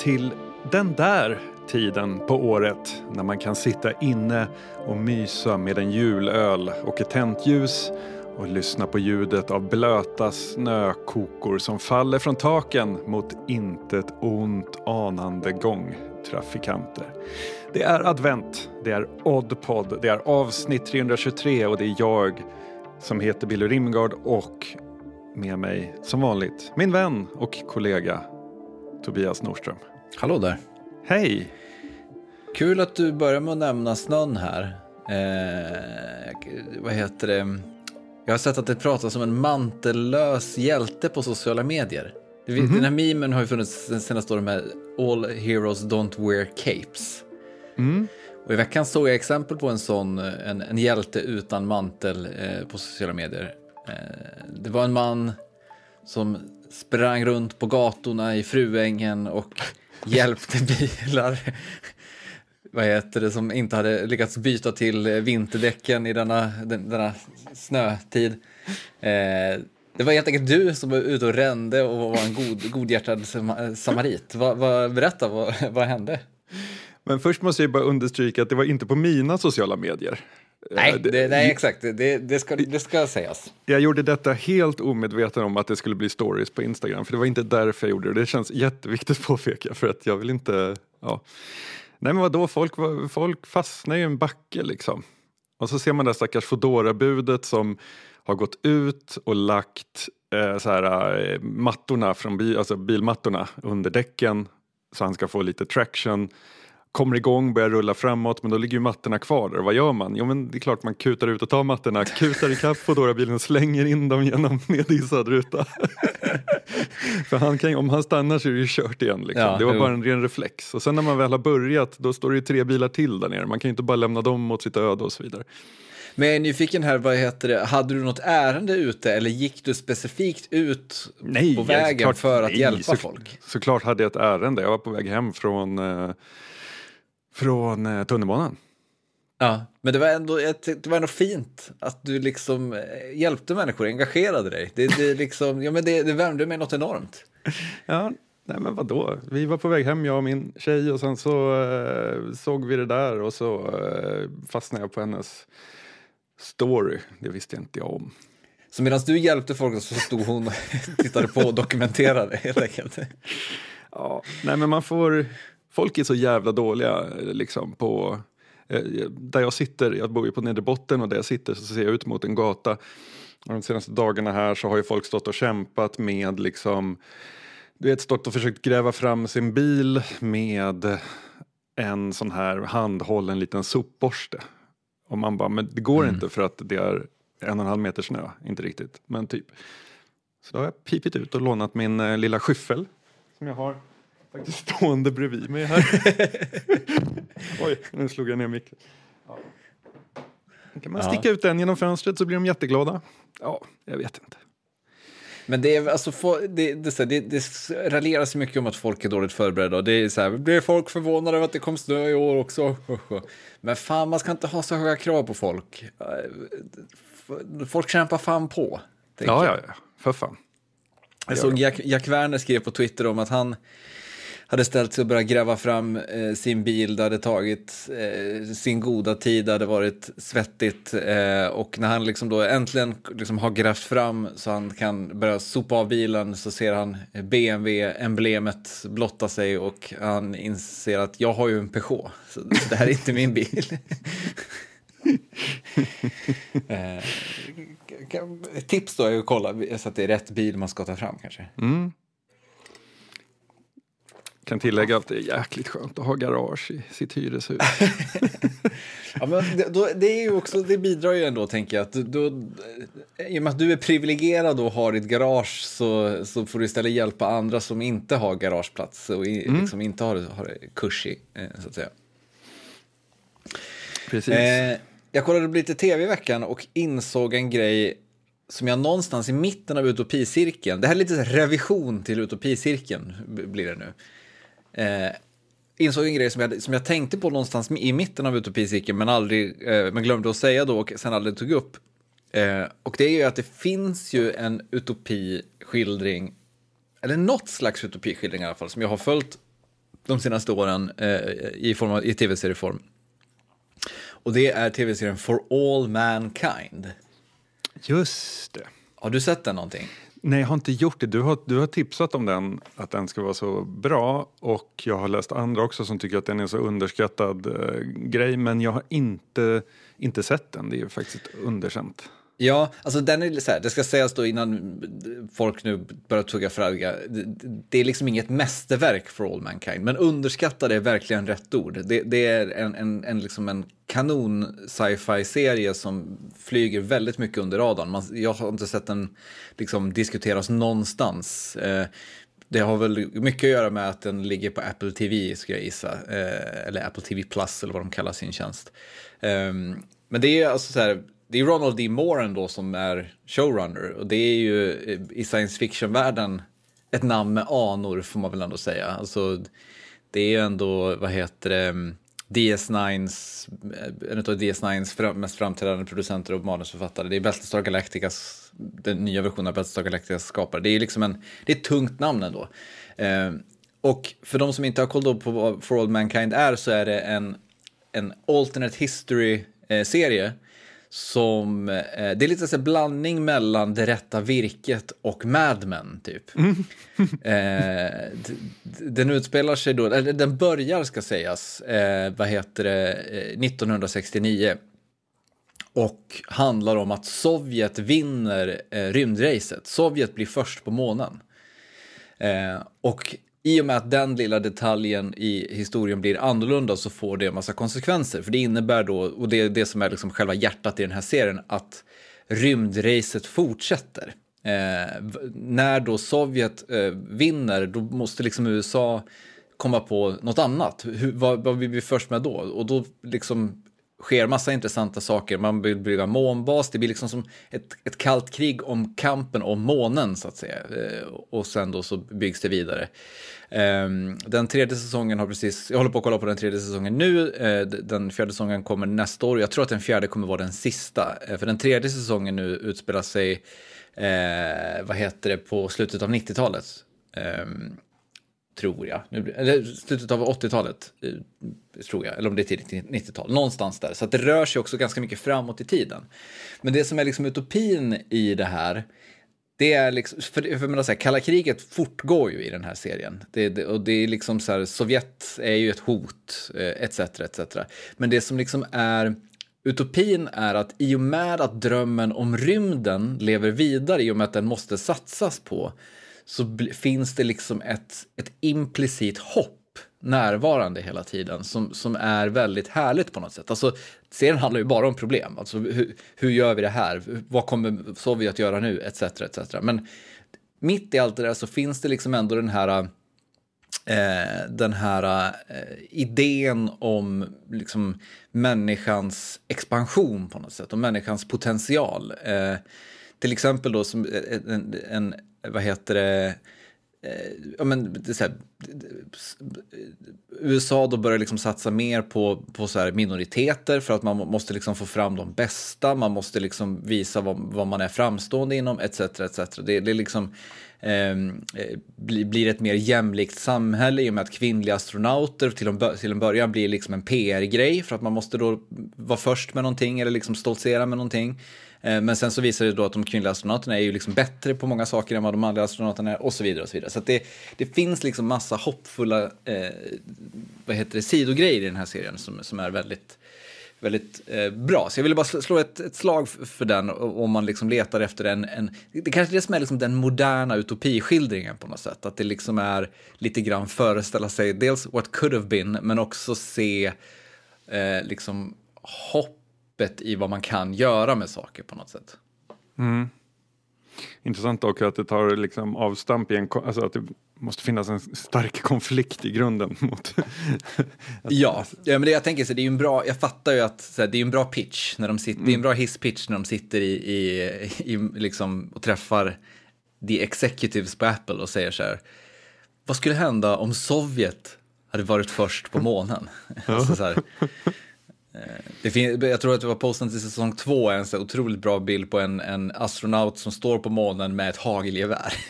till den där tiden på året när man kan sitta inne och mysa med en julöl och ett tänt ljus och lyssna på ljudet av blöta snökokor som faller från taken mot intet ont anande gångtrafikanter. Det är advent, det är Oddpod, det är avsnitt 323 och det är jag som heter Billy Rimgard och med mig som vanligt min vän och kollega Tobias Norström. Hallå där. Hej! Kul att du börjar med att nämna snön här. Eh, vad heter det? Jag har sett att det pratas om en mantellös hjälte på sociala medier. Mm -hmm. Den här memen har ju funnits den senaste åren med All heroes don't wear capes. Mm. Och I veckan såg jag exempel på en sån, en, en hjälte utan mantel eh, på sociala medier. Eh, det var en man som sprang runt på gatorna i Fruängen och hjälpte bilar vad heter det, som inte hade lyckats byta till vinterdäcken i denna, denna snötid. Eh, det var helt enkelt du som var ute och rände och var en god, godhjärtad samarit. Va, va, berätta, vad, vad hände? Men först måste jag bara understryka att det var inte på mina sociala medier. Nej, eh, det, nej exakt, det, det, ska, det ska sägas. Jag gjorde detta helt omedveten om att det skulle bli stories på Instagram, för det var inte därför jag gjorde det. Det känns jätteviktigt att påpeka, för att jag vill inte... Ja. Nej men vadå, folk, folk fastnar ju i en backe liksom. Och så ser man det stackars Foodora-budet som har gått ut och lagt eh, så här, eh, mattorna från bil, alltså bilmattorna under däcken så han ska få lite traction kommer igång, börjar rulla framåt men då ligger ju mattorna kvar där. Vad gör man? Jo men det är klart man kutar ut och tar mattorna, kutar ikapp Foodora-bilen och slänger in dem genom nedissad ruta. För han kan, om han stannar så är det ju kört igen. Liksom. Ja, det var jo. bara en ren reflex. Och sen när man väl har börjat då står det ju tre bilar till där nere. Man kan ju inte bara lämna dem åt sitt öde och så vidare. Men jag är nyfiken här, vad heter det, hade du något ärende ute eller gick du specifikt ut nej, på vägen klart, för att nej, hjälpa så, folk? Såklart hade jag ett ärende, jag var på väg hem från eh, från eh, tunnelbanan. Ja, men det var, ändå, det var ändå fint att du liksom eh, hjälpte människor, engagerade dig. Det, det, liksom, ja, men det, det värmde mig något enormt. Ja, nej men vadå? Vi var på väg hem, jag och min tjej, och sen så eh, såg vi det där och så eh, fastnade jag på hennes story. Det visste inte jag om. Så medan du hjälpte folk så stod hon och tittade på och dokumenterade helt enkelt? Ja, nej men man får folk är så jävla dåliga liksom på eh, där jag sitter, jag bor ju på nedre botten och där jag sitter så ser jag ut mot en gata. Och de senaste dagarna här så har ju folk stått och kämpat med liksom du vet stått och försökt gräva fram sin bil med en sån här handhållen liten sopborste. Och man bara, men det går mm. inte för att det är en och en halv meter snö, inte riktigt, men typ. Så då har jag pipit ut och lånat min eh, lilla skyffel som jag har faktiskt stående bredvid mig här. Oj, nu slog jag ner micken. Ja. Kan man sticka ja. ut den genom fönstret så blir de jätteglada. Ja, jag vet inte. Men det är alltså, det, det, det, det raljeras mycket om att folk är dåligt förberedda. det är så här, blir folk förvånade över att det kom snö i år också? Men fan, man ska inte ha så höga krav på folk. Folk kämpar fan på. Ja, ja, ja, för fan. Jag såg Jack, Jack Werner skrev på Twitter om att han hade ställt sig och börjat gräva fram eh, sin bil. Det hade tagit eh, sin goda tid, det hade varit svettigt. Eh, och när han liksom då äntligen liksom har grävt fram så han kan börja sopa av bilen så ser han BMW-emblemet blotta sig och han inser att jag har ju en Peugeot, så det här är inte min bil. eh, tips då är att kolla så att det är rätt bil man ska ta fram kanske. Mm. Kan tillägga att det är jäkligt skönt att ha garage i sitt hyreshus. ja, men då, det, är också, det bidrar ju ändå, tänker jag. Att då, I och med att du är privilegierad och har ditt garage så, så får du istället hjälpa andra som inte har garageplats och i, mm. liksom inte har, har kurs i, eh, så att säga. Precis. Eh, jag kollade på lite tv i veckan och insåg en grej som jag någonstans i mitten av utopicirkeln, det här är lite revision till utopicirkeln blir det nu. Eh, insåg en grej som jag, som jag tänkte på någonstans i mitten av utopicirkeln men, aldrig, eh, men glömde att säga då och sen aldrig tog upp. Eh, och det är ju att det finns ju en utopiskildring eller något slags utopiskildring i alla fall, som jag har följt de senaste åren eh, i, form av, i tv-serieform. Och det är tv-serien For All Mankind. Just det. Har du sett den någonting? Nej, jag har inte gjort det. Du har, du har tipsat om den, att den ska vara så bra och jag har läst andra också som tycker att den är så underskattad eh, grej men jag har inte, inte sett den. Det är faktiskt underkänt. Ja, alltså den är så här, det ska sägas då innan folk nu börjar tugga fragga. Det är liksom inget mästerverk för All Mankind, men underskattad är verkligen rätt ord. Det, det är en, en, en, liksom en kanon sci-fi-serie som flyger väldigt mycket under radarn. Man, jag har inte sett den liksom diskuteras någonstans. Eh, det har väl mycket att göra med att den ligger på Apple TV, skulle jag gissa. Eh, eller Apple TV Plus, eller vad de kallar sin tjänst. Eh, men det är alltså så här det är Ronald D. Moore ändå som är showrunner och det är ju eh, i science fiction-världen ett namn med anor får man väl ändå säga. Alltså, det är ju ändå, vad heter det, DS9s, eh, en av DS9s mest framträdande producenter och manusförfattare. Det är Battlestar Galacticas, den nya versionen av Battlestar Galacticas skapare. Det är liksom en, det är ett tungt namn ändå. Eh, och för de som inte har koll på vad For All Mankind är så är det en, en alternate history-serie eh, som, eh, det är lite så blandning mellan Det rätta virket och Mad Men, typ. Mm. eh, den utspelar sig då, eller den börjar ska sägas, eh, vad heter det, 1969. Eh, och handlar om att Sovjet vinner eh, rymdracet. Sovjet blir först på månen. Eh, och i och med att den lilla detaljen i historien blir annorlunda så får det en massa konsekvenser. För det innebär då, och det är det som är liksom själva hjärtat i den här serien, att rymdracet fortsätter. Eh, när då Sovjet eh, vinner, då måste liksom USA komma på något annat. Hur, vad, vad blir vi först med då? Och då liksom sker massa intressanta saker. Man vill bygga månbas, det blir liksom som ett, ett kallt krig om kampen om månen så att säga. Eh, och sen då så byggs det vidare. Ehm, den tredje säsongen har precis, jag håller på att kolla på den tredje säsongen nu. Eh, den fjärde säsongen kommer nästa år. Jag tror att den fjärde kommer vara den sista. Eh, för den tredje säsongen nu utspelar sig, vad heter det, på slutet av 90-talet. Tror jag. Eller slutet av 80-talet, eh, tror jag. Eller om det är tidigt 90-tal. Någonstans där. Så att det rör sig också ganska mycket framåt i tiden. Men det som är liksom utopin i det här, det är liksom, för, för menar så här, kalla kriget fortgår ju i den här serien. Det, det, och det är liksom så här, Sovjet är ju ett hot, eh, etc, etc. Men det som liksom är Utopin är att i och med att drömmen om rymden lever vidare, i och med att den måste satsas på, så finns det liksom ett, ett implicit hopp närvarande hela tiden som, som är väldigt härligt på något sätt. Alltså, serien handlar ju bara om problem. Alltså, hur, hur gör vi det här? Vad kommer Sovjet göra nu? Etc. etc. Men mitt i allt det där så finns det liksom ändå den här eh, den här eh, idén om liksom, människans expansion på något sätt och människans potential. Eh, till exempel då som eh, en, en vad heter det, eh, ja, men, det här, USA då börjar liksom satsa mer på, på så minoriteter för att man måste liksom få fram de bästa, man måste liksom visa vad, vad man är framstående inom etc. etc. Det, det liksom, ehm, eh, blir, blir ett mer jämlikt samhälle i och med att kvinnliga astronauter till en, till en början blir liksom en PR-grej för att man måste då vara först med någonting eller liksom stoltsera med någonting. Eh, men sen så visar det då att de kvinnliga astronauterna är ju liksom bättre på många saker än vad de manliga astronauterna är och så vidare. och Så vidare. Så det, det finns liksom massa hoppfulla eh, vad heter det, sidogrejer i den här serien som, som är väldigt, väldigt eh, bra. Så jag ville bara slå ett, ett slag för den om man liksom letar efter en, en det kanske är det som är liksom den moderna utopiskildringen på något sätt. Att det liksom är lite grann föreställa sig dels what could have been men också se eh, liksom hopp öppet i vad man kan göra med saker på något sätt. Mm. Intressant också att det tar liksom avstamp i en, alltså att det måste finnas en stark konflikt i grunden mot... ja, ja, men det jag tänker så det är ju en bra, jag fattar ju att här, det är en bra pitch, när de sitter, mm. det är en bra hisspitch när de sitter i, i, i, liksom, och träffar the executives på Apple och säger så här, vad skulle hända om Sovjet hade varit först på månen? alltså, så här, Det fin- jag tror att det var posten till säsong två, en så otroligt bra bild på en, en astronaut som står på månen med ett hagelgevär.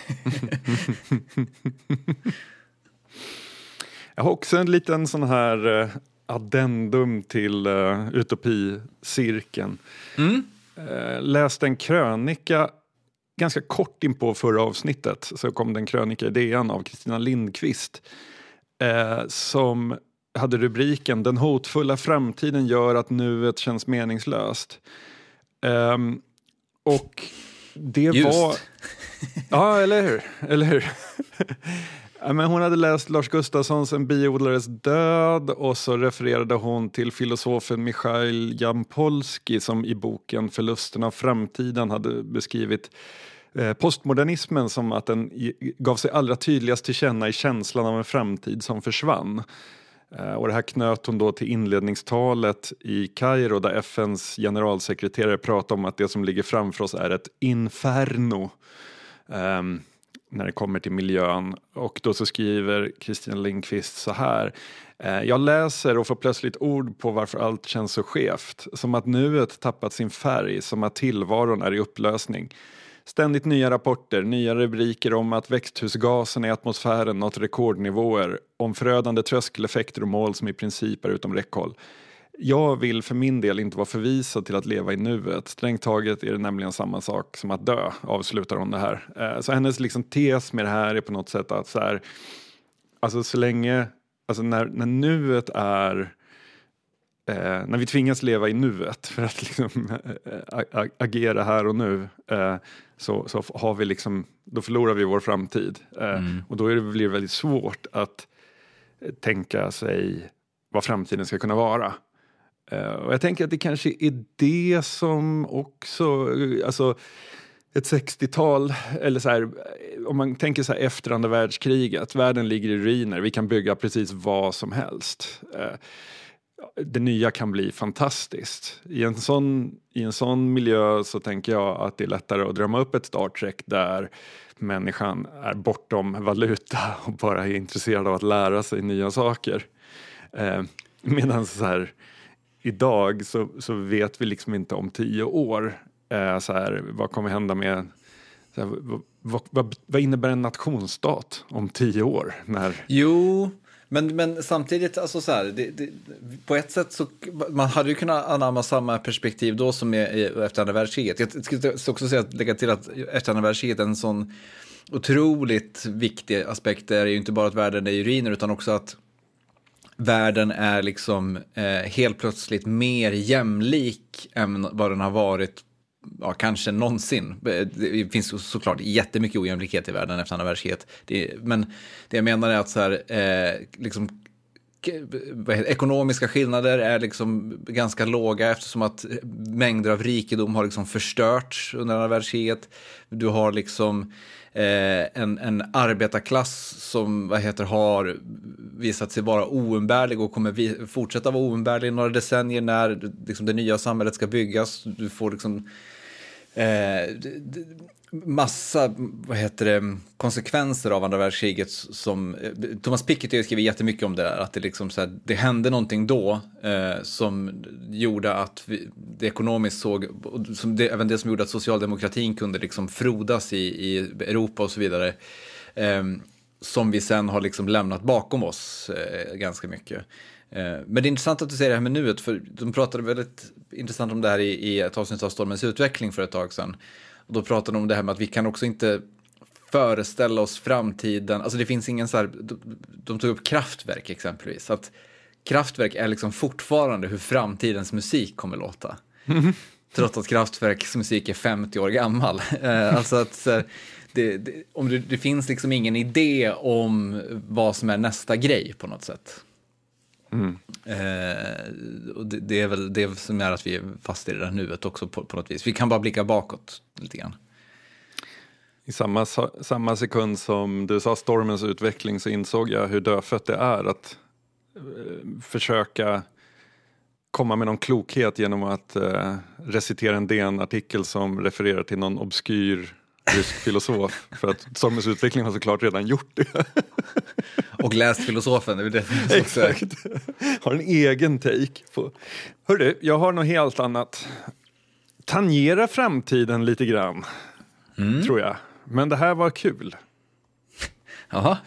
Jag har också en liten sån här eh, addendum till uh, utopicirkeln. Mm. Uh, läste en krönika ganska kort in på förra avsnittet så kom det en krönika i DN av Kristina Lindqvist uh, som hade rubriken Den hotfulla framtiden gör att nuet känns meningslöst. Um, och det Just. var... Ja, eller hur? Eller hur? Ja, men hon hade läst Lars Gustafssons En biodlares död och så refererade hon till filosofen Mikhail Jampolsky som i boken Förlusten av framtiden hade beskrivit eh, postmodernismen som att den gav sig allra tydligast till känna i känslan av en framtid som försvann. Eh, och det här knöt hon då till inledningstalet i Kairo där FNs generalsekreterare pratade om att det som ligger framför oss är ett inferno. um, när det kommer till miljön. Och då så skriver Kristina Lindqvist så här. Eh, Jag läser och får plötsligt ord på varför allt känns så skevt. Som att nuet tappat sin färg, som att tillvaron är i upplösning. Ständigt nya rapporter, nya rubriker om att växthusgasen i atmosfären nått rekordnivåer, om förödande tröskeleffekter och mål som i princip är utom räckhåll. Jag vill för min del inte vara förvisad till att leva i nuet. Strängt taget är det nämligen samma sak som att dö, avslutar hon det här. Eh, så hennes liksom tes med det här är på något sätt att så här, alltså så länge, alltså när, när nuet är Eh, när vi tvingas leva i nuet för att liksom, eh, eh agera här och nu eh, så, så har vi liksom, då förlorar vi vår framtid. Eh, Och då är det, blir det väldigt svårt att eh, tänka sig vad framtiden ska kunna vara. Eh, och jag tänker att det kanske är det som också, alltså ett 60-tal, eller så här, om man tänker så här efter andra världskriget, världen ligger i ruiner, vi kan bygga precis vad som helst. Det nya kan bli fantastiskt. I en, sån, I en sån miljö så tänker jag att det är lättare att drömma upp ett Star Trek där människan är bortom valuta och bara är intresserad av att lära sig nya saker. Eh, Medan så här, idag så, så vet vi liksom inte om tio år eh, så här, vad kommer hända med så här, vad, vad, vad, vad innebär en nationsstat om tio år? När, Jo, men, men samtidigt, alltså så här, det, det, på ett sätt så man hade ju kunnat anamma samma perspektiv då som är efter andra världskriget. Jag skulle också säga att lägga till att efter andra världskriget en sån otroligt viktig aspekt är ju inte bara att världen är i ruiner utan också att världen är liksom eh, helt plötsligt mer jämlik än vad den har varit ja, kanske någonsin. Eh, det finns såklart jättemycket ojämlikhet i världen efter andra världskriget. Det, men det jag menar är att så här, eh, liksom, heter, ekonomiska skillnader är liksom ganska låga eftersom att mängder av rikedom har liksom förstörts under andra världskriget. Du har liksom eh, en, en arbetarklass som vad heter, har visat sig vara oumbärlig och kommer vi, fortsätta vara oumbärlig i några decennier när liksom, det nya samhället ska byggas. Du får liksom eh, massa vad heter det, konsekvenser av andra världskriget som Thomas Piketty har skrivit jättemycket om det där, att det, liksom så här, det hände någonting då eh, som gjorde att vi, det ekonomiskt såg, som det, även det som gjorde att socialdemokratin kunde liksom frodas i, i Europa och så vidare. Eh, som vi sen har liksom lämnat bakom oss eh, ganska mycket. Eh, men det är intressant att du säger det här med nuet, för de pratade väldigt intressant om det här i, i ett avsnitt av Stormens utveckling för ett tag sedan. Och då pratade de om det här med att vi kan också inte föreställa oss framtiden, alltså det finns ingen så här, de, tog upp kraftverk exempelvis, att kraftverk är liksom fortfarande hur framtidens musik kommer låta. Trots att Kraftwerks musik är 50 år gammal. Eh, alltså att det, det, om det, det finns liksom ingen idé om vad som är nästa grej på något sätt. Eh, och det, det är väl det som gör att vi är fast i det där nuet också på, på något vis. Vi kan bara blicka bakåt lite grann. I samma, samma sekund som du sa stormens utveckling så insåg jag hur dödfött det är att eh, försöka komma med någon klokhet genom att eh, recitera en DN-artikel som refererar till någon obskyr rysk filosof. För att Stormens utveckling har såklart redan gjort det. Och läst filosofen, det är det. Exakt. Har en egen take på... Hörru, jag har något helt annat. Tangera framtiden lite grann, tror jag. Men det här var kul. Jaha.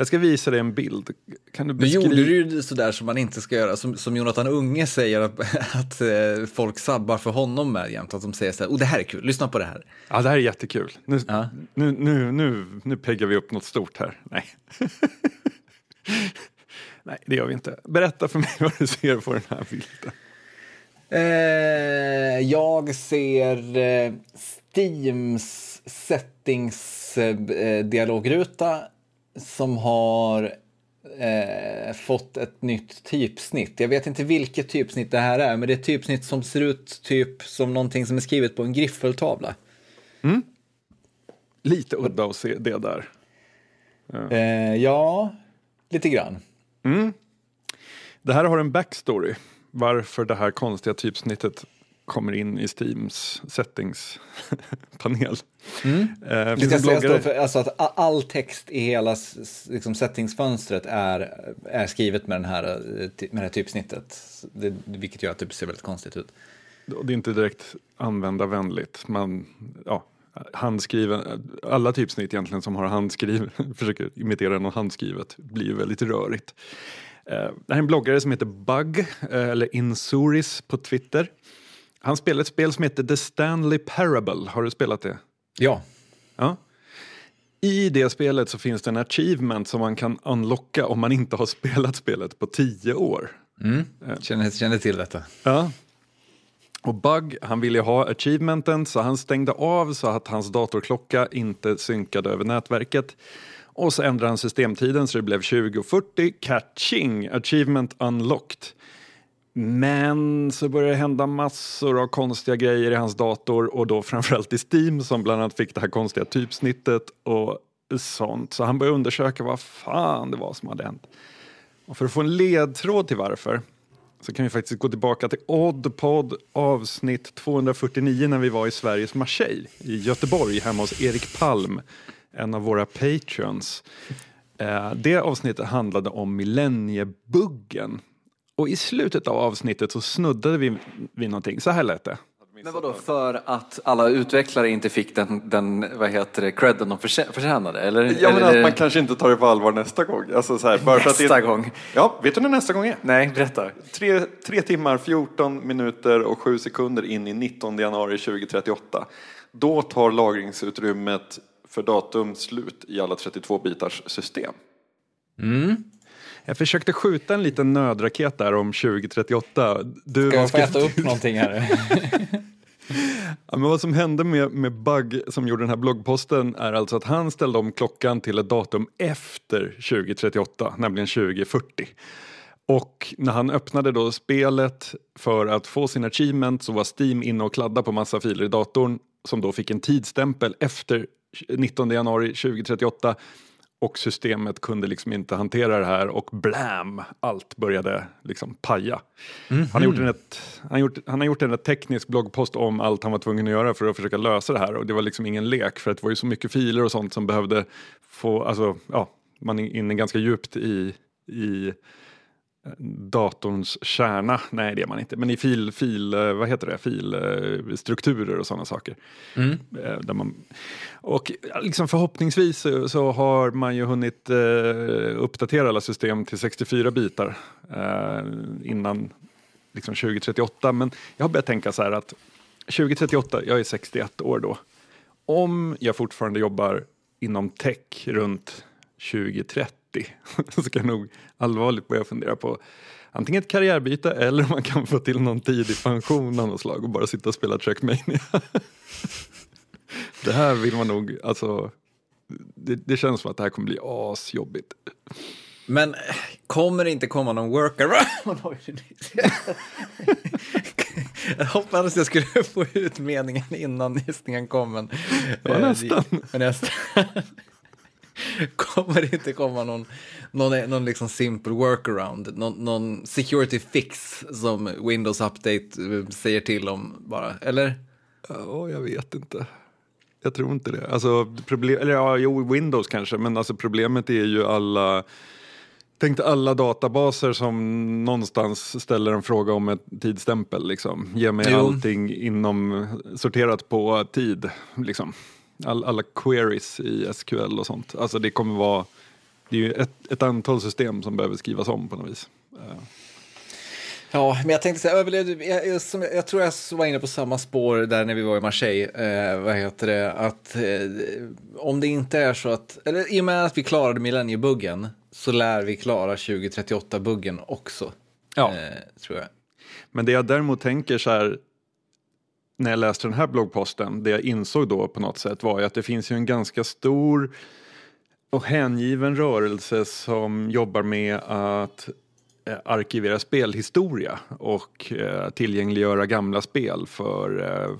Jag ska visa dig en bild. Kan du Nu beskriva? gjorde du ju sådär som man inte ska göra, som, som Jonathan Unge säger att, att eh, folk sabbar för honom med jämt. Att de säger så här, oh det här är kul, lyssna på det här. Ja, det här är jättekul. Nu, Ja. nu, nu, nu, nu peggar vi upp något stort här. Nej. Nej, det gör vi inte. Berätta för mig vad du ser på den här bilden. Eh, jag ser eh, Steams settings eh, dialogruta som har eh, fått ett nytt typsnitt. Jag vet inte vilket typsnitt det här är, men det är ett typsnitt som ser ut typ som någonting som är skrivet på en griffeltavla. Lite udda att se det där. Eh, ja, lite grann. Det här har en backstory. Varför det här konstiga typsnittet kommer in i Steams settingspanel. Mm. Eh, ska för, alltså att all text i hela liksom, settingsfönstret är, är skrivet med, den här, eh, med det här typsnittet. Det, vilket gör att det ser väldigt konstigt ut. Det är inte direkt användarvänligt. Man, ja, handskriven, alla typsnitt egentligen som har handskrivet, försöker imitera något handskrivet, blir väldigt rörigt. Eh, Det här är en bloggare som heter Bug, eh, eller Insuris på Twitter. Han spelar ett spel som heter The Stanley Parable. Har du spelat det? Ja, Ja. I det spelet så finns det en achievement som man kan unlocka om man inte har spelat spelet på tio år. känner, känner till detta. Ja. Och Bug, han ville ha achievementen så han stängde av så att hans datorklocka inte synkade över nätverket. Och så ändrade han systemtiden så det blev 20.40, catching, achievement unlocked. Men så började det hända massor av konstiga grejer i hans dator och då framförallt i Steam som bland annat fick det här konstiga typsnittet och sånt. Så han började undersöka vad fan det var som hade hänt. Och för att få en ledtråd till varför så kan vi faktiskt gå tillbaka till Oddpod avsnitt 249 när vi var i Sveriges Marseille i Göteborg hemma hos Erik Palm, en av våra patrons. Eh, det avsnittet handlade om millenniebuggen. Och i slutet av avsnittet så snuddade vi vid någonting. Så här lät det. Men vadå, för att alla utvecklare inte fick den, den vad heter det, credden de förtjä- förtjänade? Eller, Ja, men eller att man kanske inte tar det på allvar nästa gång. Alltså så här, bara för att nästa det... gång? Ja, vet du när nästa gång är? Nej, berätta. Tre, tre timmar, 14 minuter och 7 sekunder in i 19 januari 2038. Då tar lagringsutrymmet för datum slut i alla 32 bitars system. Jag försökte skjuta en liten nödraket där om 2038. Du, Ska jag få äta upp någonting här? Ja, men vad som hände med, med Bug som gjorde den här bloggposten är alltså att han ställde om klockan till ett datum efter 2038, nämligen 2040. Och när han öppnade då spelet för att få sin achievement så var Steam inne och kladda på massa filer i datorn som då fick en tidsstämpel efter 19 januari 2038 och systemet kunde liksom inte hantera det här och blam, allt började liksom paja. Han, har gjort en ett, han, gjort, han har gjort en teknisk bloggpost om allt han var tvungen att göra för att försöka lösa det här och det var liksom ingen lek för det var ju så mycket filer och sånt som behövde få, alltså ja, man är inne ganska djupt i, i datorns kärna, nej det är man inte, men i fil, fil eh, vad heter det, filstrukturer och sådana saker. Eh, Där man, och liksom förhoppningsvis så, har man ju hunnit eh, uppdatera alla system till 64 bitar innan liksom 2038. Men jag har börjat tänka så här att 2038, jag är 61 år då. Om jag fortfarande jobbar inom tech runt 2030 så ska jag nog allvarligt börja fundera på antingen ett karriärbyte eller om man kan få till någon tidig pension av något slag och bara sitta och spela Trackmania. det här vill man nog, alltså det, det känns som att det här kommer bli asjobbigt. Men kommer det inte komma någon workaround? Jag hoppades jag skulle få ut meningen innan gissningen kom. Men, Det var eh, nästan. Men nästan. kommer det inte komma någon, någon, någon liksom simple workaround? Någon, någon security fix som Windows Update eh, säger till om bara? Eller? Ja, jag vet inte. Jag tror inte det. Alltså, problem, eller ja, jo, Windows kanske, men alltså problemet är ju alla Tänk alla databaser som någonstans ställer en fråga om en tidsstämpel. Liksom. Ge mig Jo. allting inom, sorterat på tid. Liksom. All, alla queries i SQL och sånt. Alltså det kommer vara, det är ju ett, ett antal system som behöver skrivas om på något vis. Eh, Ja, men jag tänkte säga, överlevde, jag, jag, jag tror jag var inne på samma spår där när vi var i Marseille. Eh, vad heter det? Att eh, om det inte är så att, eller i och med att vi klarade millenniebuggen så lär vi klara 2038-buggen också. Ja. Eh, tror jag. Men det jag däremot tänker så här, när jag läste den här bloggposten, det jag insåg då på något sätt var ju att det finns ju en ganska stor och hängiven rörelse som jobbar med att eh, arkivera spelhistoria och eh, tillgängliggöra gamla spel för eh,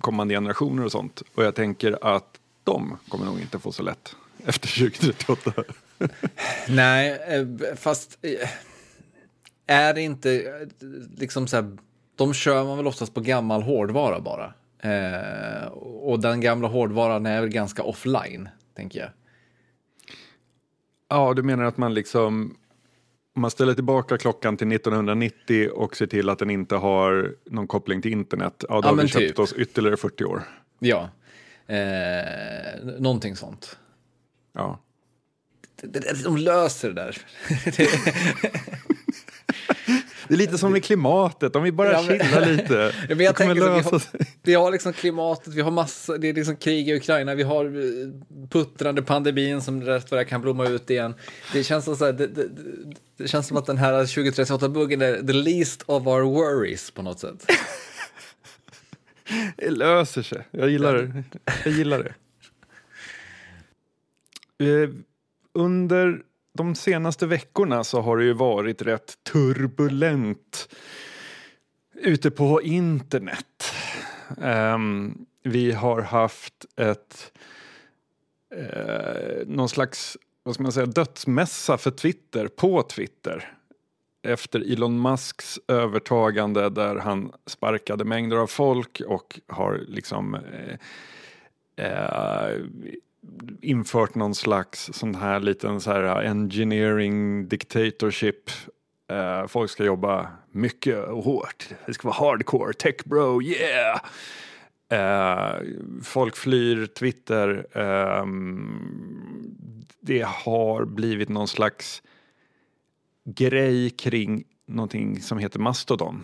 kommande generationer och sånt. Och jag tänker att de kommer nog inte få så lätt efter 2038. Nej, eh, fast eh, är det inte liksom så här, de kör man väl oftast på gammal hårdvara bara. Eh, och den gamla hårdvaran är väl ganska offline, tänker jag. Ja, du menar att man liksom om man ställer tillbaka klockan till 1990 och ser till att den inte har någon koppling till internet, ja då Ja, har vi köpt typ. oss ytterligare 40 år. Ja, eh, någonting sånt. Ja. Det- De löser det där. Det är lite som med klimatet, om vi bara Ja, men- chillar lite. Ja, men jag tänker vi, har, vi har liksom klimatet, vi har massa, det är liksom krig i Ukraina, vi har eh, puttrande pandemin som rätt vad det kan blomma ut igen. Det känns som, så här, det, det, det, det känns som att den här 2038-buggen är the least of our worries på något sätt. Det löser sig. Jag gillar det. Jag gillar det. Eh, Under de senaste veckorna så har det ju varit rätt turbulent ute på internet. Um, vi har haft ett eh, någon slags vad ska man säga, dödsmässa för Twitter på Twitter efter Elon Musks övertagande där han sparkade mängder av folk och har liksom eh, eh, infört någon slags sån här liten så här äh, engineering dictatorship. Eh, folk ska jobba mycket och hårt. Det ska vara hardcore, tech bro, yeah! Eh, folk flyr Twitter. Eh, det har blivit någon slags grej kring någonting som heter Mastodon.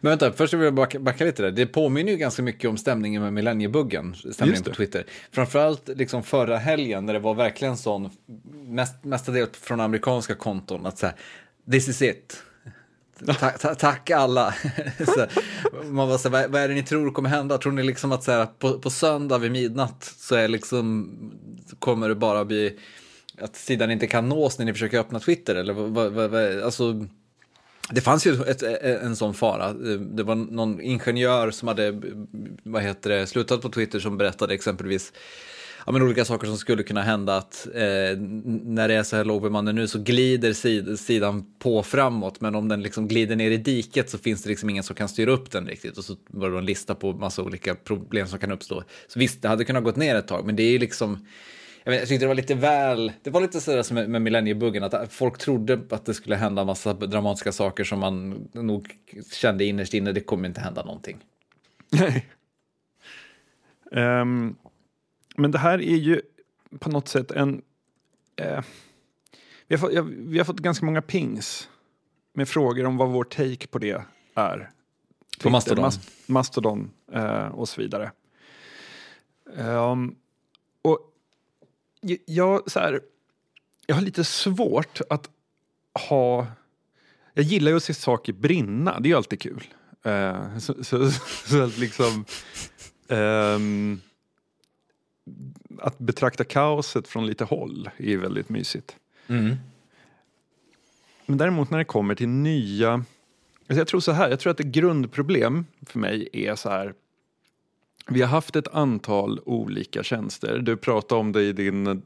Men vänta, först vill jag backa, backa lite där. Det påminner ju ganska mycket om stämningen med millenniebuggen, stämningen på. Twitter. Framförallt liksom förra helgen när det var verkligen sån, mest, mestadels från amerikanska konton, att säga this is it. Ta, ta, tack alla. så, man var så här, vad, är det ni tror kommer hända? Tror ni liksom att så här, på, på söndag vid midnatt så är liksom, så kommer det bara bli att sidan inte kan nås när ni försöker öppna Twitter? Eller vad, vad, vad alltså, det fanns ju ett, en sån fara. Det var någon ingenjör som hade vad heter det, slutat på Twitter som berättade exempelvis ja, men olika saker som skulle kunna hända. Att eh, när det är så här lågbemannat nu så glider sid, sidan på framåt. Men om den liksom glider ner i diket så finns det liksom ingen som kan styra upp den riktigt. Och så var det en lista på massa olika problem som kan uppstå. Så visst, det hade kunnat gått ner ett tag. Men det är ju liksom jag, vet, jag tyckte det var lite väl, det var lite sådär som med, med millenniebuggen, att folk trodde att det skulle hända massa dramatiska saker som man nog kände innerst inne, det kommer inte hända någonting. Nej. Ehm, men det här är ju på något sätt en... eh, vi, har fått, ja, vi har fått ganska många pings med frågor om vad vår take på det är. Twitter, Mastodon. Mas- Mastodon eh, och så vidare. Ehm, och jag, så här, jag har lite svårt att ha... Jag gillar ju att se saker brinna, det är ju alltid kul. Eh, så, så, så att liksom... ehm, att betrakta kaoset från lite håll är väldigt mysigt. Mm. Men däremot när det kommer till nya... Alltså jag tror så här, jag tror att ett grundproblem för mig är så här. Vi har haft ett antal olika tjänster. Du pratade om det i din,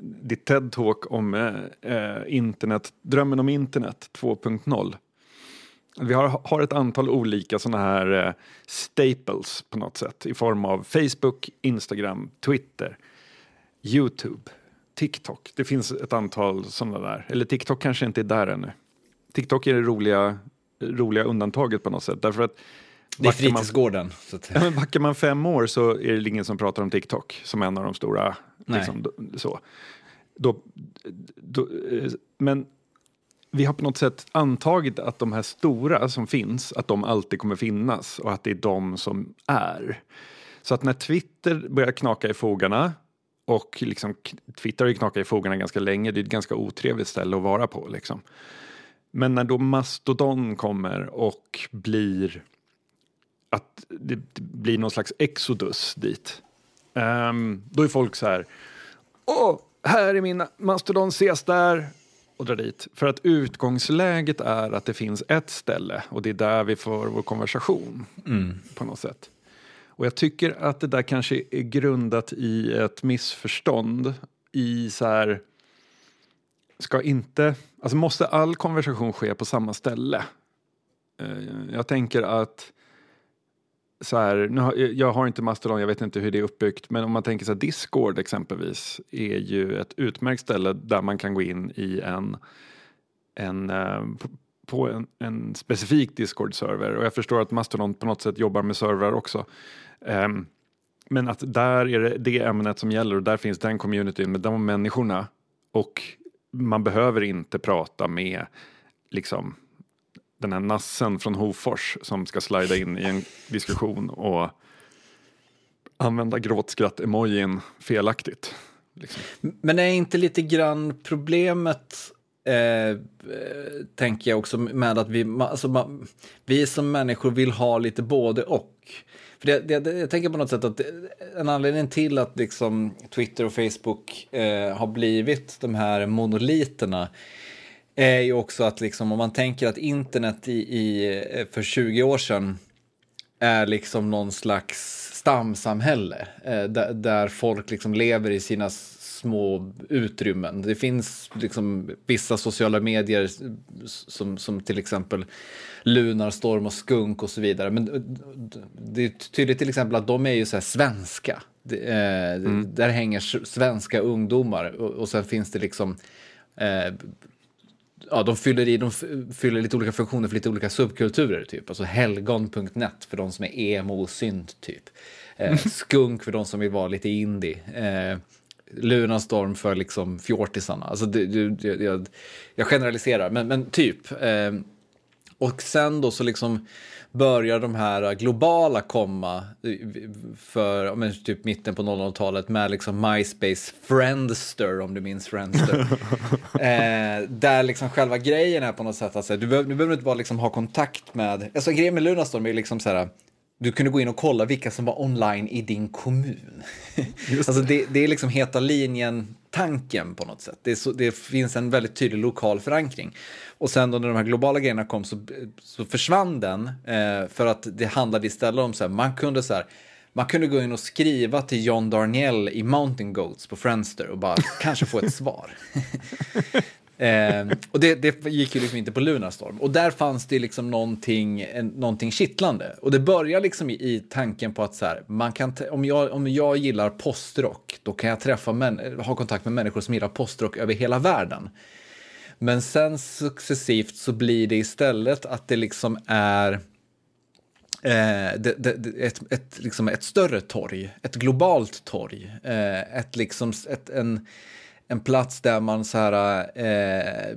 ditt TED-talk om eh, internet, drömmen om internet 2.0. vi har, har ett antal olika såna här eh, staples på något sätt i form av Facebook, Instagram, Twitter, Youtube, TikTok. Det finns ett antal sådana där. Eller TikTok kanske inte är där ännu. TikTok är det roliga, roliga undantaget på något sätt. Därför att det är man- fritidsgården. Att, Ja, men backar man fem år så är det ingen som pratar om TikTok som en av de stora. Liksom, så. Då, då, eh, men vi har på något sätt antagit att de här stora som finns, att de alltid kommer finnas och att det är de som är. Så att när Twitter börjar knaka i fogarna och liksom, Twitter har ju knakat i fogarna ganska länge, det är ett ganska otrevligt ställe att vara på. Liksom. Men när då Mastodon kommer och blir att det blir någon slags exodus dit. Ehm, då är folk så här, åh, här är min Mastodon, ses där och drar dit. För att utgångsläget är att det finns ett ställe och det är där vi får vår konversation på något sätt. Och jag tycker att det där kanske är grundat i ett missförstånd i så här, ska inte, alltså måste all konversation ske på samma ställe? Eh, Jag tänker att så här, nu har, jag har inte Mastodon, jag vet inte hur det är uppbyggt, men om man tänker så här, Discord exempelvis är ju ett utmärkt ställe där man kan gå in i en, en eh, på- en, en specifik Discord-server och jag förstår att Mastodon på något sätt jobbar med servrar också. Um, men att där är det det ämnet som gäller och där finns den communityn med de människorna och man behöver inte prata med liksom den här nassen från Hofors som ska slida in i en diskussion och använda gråtskratt-emojin felaktigt. Liksom. Men är inte lite grann problemet, eh, tänker jag också, med att vi, alltså, man, vi som människor vill ha lite både och. För det, det, det, jag tänker på något sätt att det, en anledning till att liksom Twitter och Facebook eh, har blivit de här monoliterna är ju också att liksom, om man tänker att internet i, i, eh, för 20 år sedan är liksom någon slags stamsamhälle eh, där, där folk liksom lever i sina små utrymmen. Det finns liksom vissa sociala medier som, som till exempel Lunarstorm och Skunk och så vidare. Men eh, det är tydligt till exempel att de är ju så svenska. Det, eh, Där hänger svenska ungdomar och, och sen finns det liksom eh, ja, de fyller i, de fyller lite olika funktioner för lite olika subkulturer, typ. Alltså helgon.net för de som är emo och synt, typ. Eh, skunk för de som vill vara lite indie. Eh, Lunarstorm för liksom fjortisarna. Alltså, det, jag, jag, jag generaliserar, men, men typ. Eh, och sen då så liksom börjar de här globala komma för men typ mitten på 00-talet med liksom MySpace Friendster om du minns Friendster. eh, där liksom själva grejen är på något sätt att så här, du, behöver, du behöver inte bara liksom ha kontakt med, alltså grejen med Lunarstorm är liksom så här du kunde gå in och kolla vilka som var online i din kommun. alltså det, det är liksom heta linjen-tanken på något sätt. Det, så, det finns en väldigt tydlig lokal förankring. Och sen då när de här globala grejerna kom så, så försvann den eh, för att det handlade istället om så här, man kunde så här, man kunde gå in och skriva till John Darnielle i Mountain Goats på Friendster och bara kanske få ett svar. Eh, och det, det gick ju liksom inte på Lunarstorm. Och där fanns det liksom någonting, en, någonting kittlande. Och det börjar liksom i, i tanken på att så här, man kan om, jag, om jag gillar postrock, då kan jag träffa män, ha kontakt med människor som gillar postrock över hela världen. Men sen successivt så blir det istället att det liksom är eh, det, det, det, ett, ett, liksom ett större torg, ett globalt torg, eh, ett liksom, ett, en, en plats där man så här, eh,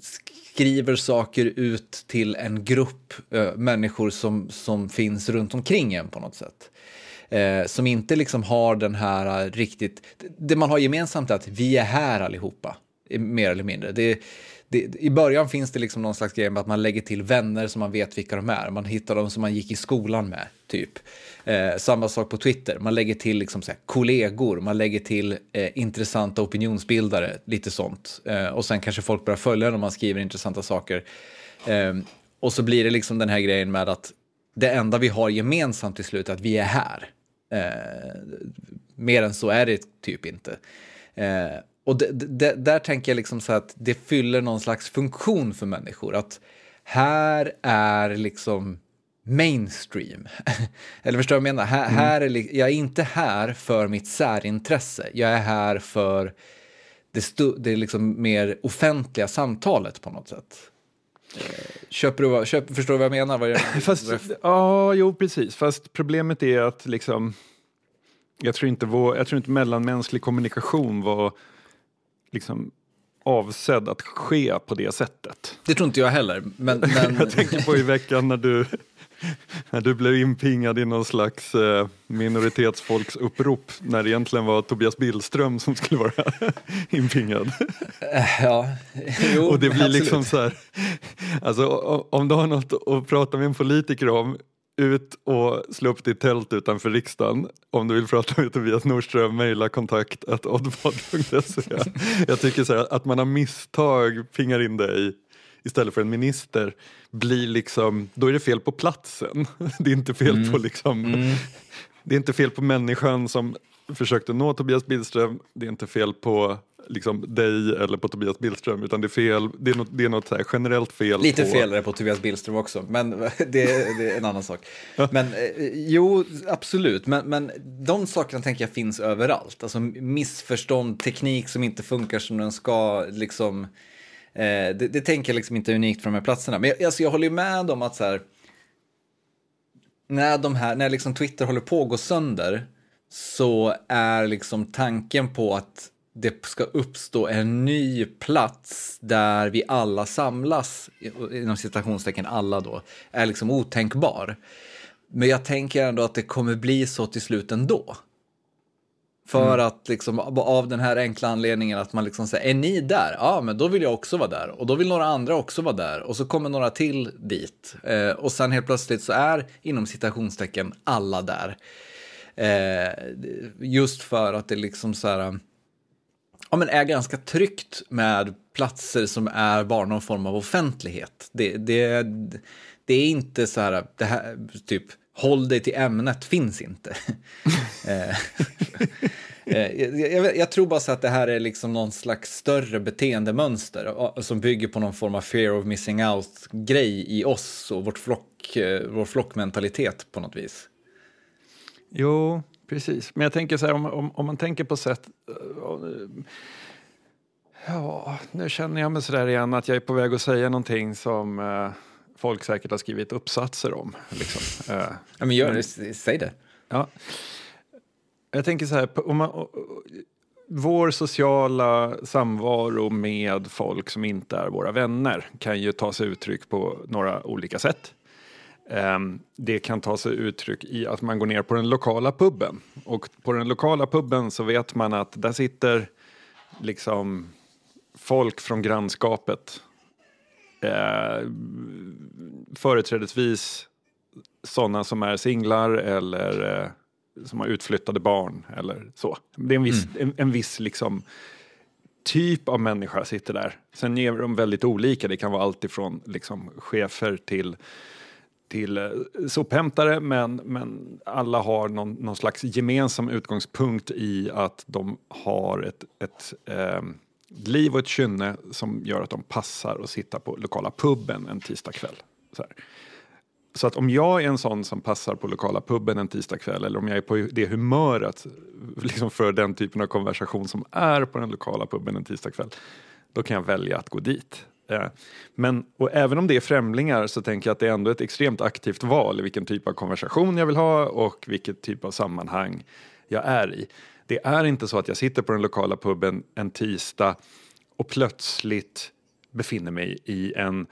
skriver saker ut till en grupp eh, människor som, som finns runt omkring en på något sätt. Eh, som inte liksom har den här eh, riktigt, det man har gemensamt är att vi är här allihopa, mer eller mindre. Det, det, I början finns det liksom någon slags grej med att man lägger till vänner som man vet vilka de är. Man hittar dem som man gick i skolan med, typ. Eh, samma sak på Twitter. Man lägger till liksom så här, kollegor, man lägger till eh, intressanta opinionsbildare, lite sånt. Eh, och sen kanske folk börjar följa när man skriver intressanta saker. Eh, och så blir det liksom den här grejen med att det enda vi har gemensamt till slut är att vi är här. Eh, mer än så är det typ inte. Eh, och det, det, där tänker jag liksom så att det fyller någon slags funktion för människor. Att här är liksom mainstream. Eller förstår du vad jag menar? Här, mm. här är, jag är inte här för mitt särintresse. Jag är här för det, stu, det liksom mer offentliga samtalet på något sätt. Eh, köper du, köp, förstår du vad jag menar? Vad jag, Fast, ja, jo precis. Fast problemet är att liksom, jag, tror inte vår, jag tror inte mellanmänsklig kommunikation var liksom avsedd att ske på det sättet. Det tror inte jag heller. Men, men... jag tänker på i veckan när du du blev inpingad i någon slags eh, minoritetsfolksupprop när det egentligen var Tobias Billström som skulle vara inpingad. Eh, ja, jo, Och det blir absolut. liksom så här, alltså om du har något att prata med en politiker om ut och slå upp ditt tält utanför riksdagen. Om du vill prata med Tobias Nordström, mejla kontakt oddpod.se. Jag tycker så här, att man har misstag pingar in dig istället för en minister blir liksom, då är det fel på platsen. Det är inte fel mm. på liksom, mm. det är inte fel på människan som försökte nå Tobias Billström, det är inte fel på liksom dig eller på Tobias Billström utan det är fel, det är något, det är något generellt fel. Lite på... fel är det på Tobias Billström också, men det, det är en annan sak. Men eh, jo, absolut, men, men de sakerna tänker jag finns överallt. Alltså missförstånd, teknik som inte funkar som den ska, liksom Eh, det, det, tänker jag liksom inte är unikt för de här platserna. Men jag, alltså jag håller ju med om att så här, när, de här, när liksom Twitter håller på att gå sönder så är liksom tanken på att det ska uppstå en ny plats där vi alla samlas, inom citationstecken alla då, är liksom otänkbar. Men jag tänker ändå att det kommer bli så till slut ändå. För mm. att liksom av den här enkla anledningen att man liksom säger, är ni där? Ja, men då vill jag också vara där. Och då vill några andra också vara där. Och så kommer några till dit. Eh, och sen helt plötsligt så är inom citationstecken alla där. Eh, just för att det liksom så här, ja men är ganska tryggt med platser som är bara någon form av offentlighet. Det, det, det är inte så här, det här, typ håll dig till ämnet finns inte. Eh, eh, jag, jag, tror bara så att det här är liksom någon slags större beteendemönster som bygger på någon form av fear of missing out-grej i oss och vårt flock, eh, vår flockmentalitet på något vis. Jo, precis. Men jag tänker så här, om, om, om man tänker på sätt... Ja, nu känner jag mig så där igen att jag är på väg att säga någonting som folk säkert har skrivit uppsatser om. Liksom. ja, men gör det, säg det. Ja. Jag tänker så här, om man, vår sociala samvaro med folk som inte är våra vänner kan ju ta sig uttryck på några olika sätt. Ehm, det kan ta sig uttryck i att man går ner på den lokala puben. Och på den lokala puben så vet man att där sitter liksom folk från grannskapet eh, företrädesvis sådana som är singlar eller eh, som har utflyttade barn eller så. Det är en viss, mm. en, en, viss liksom, typ av människa sitter där. Sen är de väldigt olika. Det kan vara allt ifrån liksom, chefer till till eh, sophämtare men, men alla har någon, någon slags gemensam utgångspunkt i att de har ett, ett eh, liv och ett kynne som gör att de passar att sitta på lokala puben en tisdagkväll. Så, så att om jag är en sån som passar på lokala puben en tisdagkväll eller om jag är på det humöret liksom för den typen av konversation som är på den lokala puben en tisdagkväll, då kan jag välja att gå dit. Eh, men och även om det är främlingar så tänker jag att det är ändå ett extremt aktivt val i vilken typ av konversation jag vill ha och vilket typ av sammanhang jag är i. Det är inte så att jag sitter på den lokala puben en tisdag och plötsligt befinner mig i en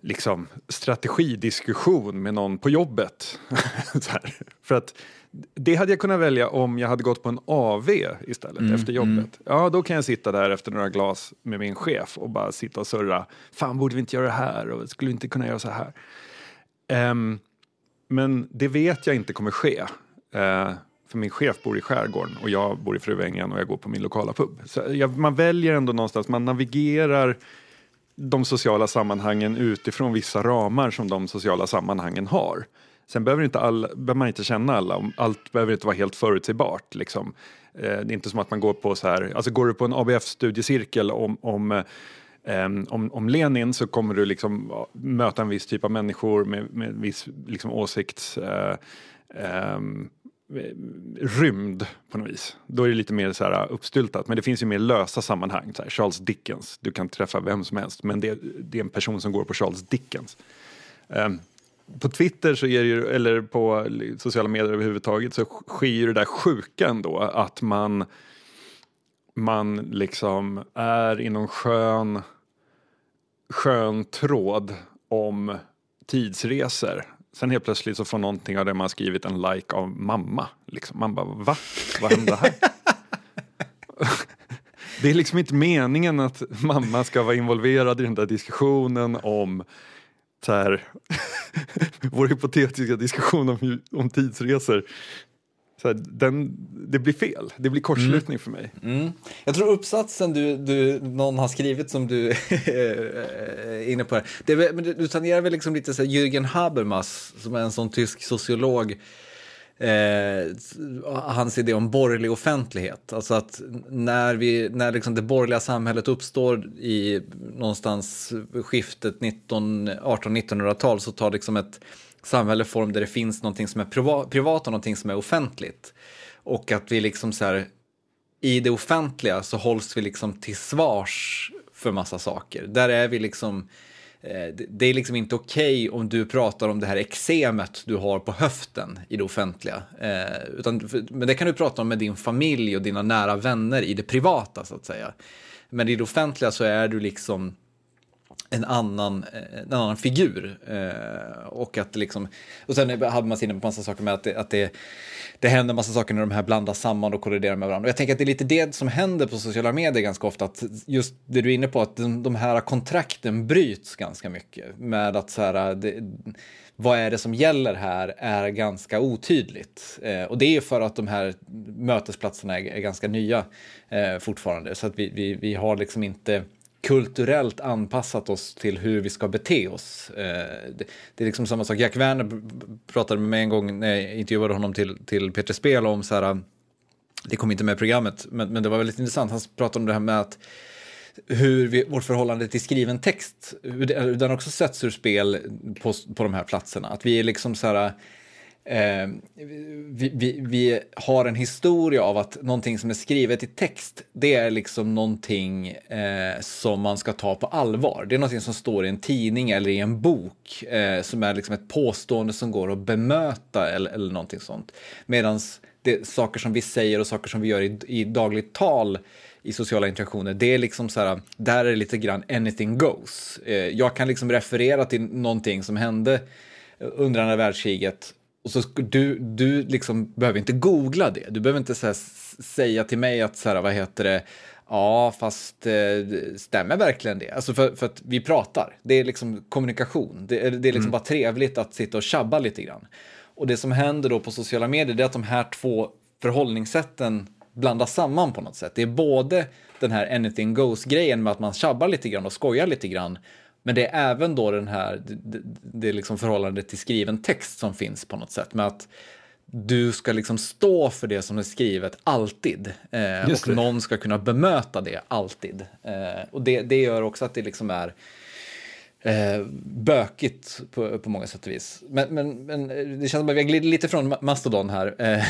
liksom, strategidiskussion med någon på jobbet. För att det hade jag kunnat välja om jag hade gått på en AV istället mm, efter jobbet. Mm. Ja, då kan jag sitta där efter några glas med min chef och bara sitta och surra. Fan, borde vi inte göra det här? Och skulle vi inte kunna göra så här? Um, men det vet jag inte kommer ske. Uh, för min chef bor i skärgården och jag bor i Fruängen och jag går på min lokala pub. Så jag, man väljer ändå någonstans, man navigerar de sociala sammanhangen utifrån vissa ramar som de sociala sammanhangen har. Sen behöver, inte alla, behöver man inte känna alla, allt behöver inte vara helt förutsägbart. Liksom. Eh, det är inte som att man går på så här, alltså går du på en ABF-studiecirkel om, om Um, om, om Lenin så kommer du liksom möta en viss typ av människor med, med en viss liksom, åsikts... Uh, um, Eh, rymd på något vis. Då är det lite mer så här eh, uppstyltat. Men det finns ju mer lösa sammanhang. Så här, Charles Dickens, du kan träffa vem som helst. Men det, det är en person som går på Charles Dickens. Um, på Twitter så är ju, eller på eh, sociala medier överhuvudtaget så sker det där sjuka ändå att man man liksom är i någon skön, skön tråd om tidsresor. Sen helt plötsligt så får någonting av det man skrivit en like av mamma. Liksom. Man bara, va? Vad hände här? det är liksom inte meningen att mamma ska vara involverad i den där diskussionen om så här, vår hypotetiska diskussion om, om tidsresor så här, den, det blir fel, det blir kortslutning mm. för mig. Mm. Jag tror uppsatsen du, du, någon har skrivit som du är inne på, det är, men du tangerar väl liksom lite så här Jürgen Habermas som är en sån tysk sociolog Eh, hans idé om borgerlig offentlighet. Alltså att när, vi, när liksom det borgerliga samhället uppstår i någonstans skiftet 18-1900-tal så tar liksom ett samhälle form där det finns någonting som är priva privat och någonting som är offentligt. Och att vi liksom så här, i det offentliga så hålls vi liksom till svars för massa saker. Där är vi liksom, eh, det är liksom inte okej okay om du pratar om det här eksemet du har på höften i det offentliga. Eh, utan, men det kan du prata om med din familj och dina nära vänner i det privata så att säga. Men i det offentliga så är du liksom en annan, eh, en annan figur. Eh, och att liksom, och sen hade man inne på massa saker med att, det, att det, det händer massa saker när de här blandas samman och kolliderar med varandra. Och jag tänker att det är lite det som händer på sociala medier ganska ofta, att just det du är inne på, att de, de här kontrakten bryts ganska mycket med att så här, det, vad är det som gäller här är ganska otydligt. Eh, och det är för att de här mötesplatserna är, är ganska nya eh, fortfarande, så att vi, vi, vi har liksom inte kulturellt anpassat oss till hur vi ska bete oss. Eh, det är liksom samma sak, Jack Werner pratade med mig en gång när jag intervjuade honom till, till Peter Spel om så här, eh, det kom inte med i programmet, men, men det var väldigt intressant, han pratade om det här med att hur vi, vårt förhållande till skriven text, hur den också sätts ur spel på, på de här platserna. Att vi är liksom så här, eh, Eh, vi, vi, vi, har en historia av att någonting som är skrivet i text, det är liksom någonting eh, som man ska ta på allvar. Det är någonting som står i en tidning eller i en bok eh, som är liksom ett påstående som går att bemöta eller, eller någonting sånt. Medan saker som vi säger och saker som vi gör i, i dagligt tal i sociala interaktioner, det är liksom så här, där är det lite grann anything goes. Eh, jag kan liksom referera till någonting som hände under andra världskriget och så du, du liksom behöver inte googla det. Du behöver inte här, säga till mig att så här, vad heter det, ja fast eh, stämmer verkligen det? Alltså för, för att vi pratar, det är liksom kommunikation. Det, det är liksom mm. bara trevligt att sitta och tjabba lite grann. Och det som händer då på sociala medier är att de här två förhållningssätten blandas samman på något sätt. Det är både den här anything goes-grejen med att man tjabbar lite grann och skojar lite grann men det är även då den här, det, det är liksom förhållandet till skriven text som finns på något sätt. Med att du ska liksom stå för det som är skrivet alltid. Eh, och någon ska kunna bemöta det alltid. Eh, och det, det gör också att det liksom är eh, bökigt på, på många sätt och vis. Men, men, men det känns som att vi har glidit lite från Mastodon här. Eh,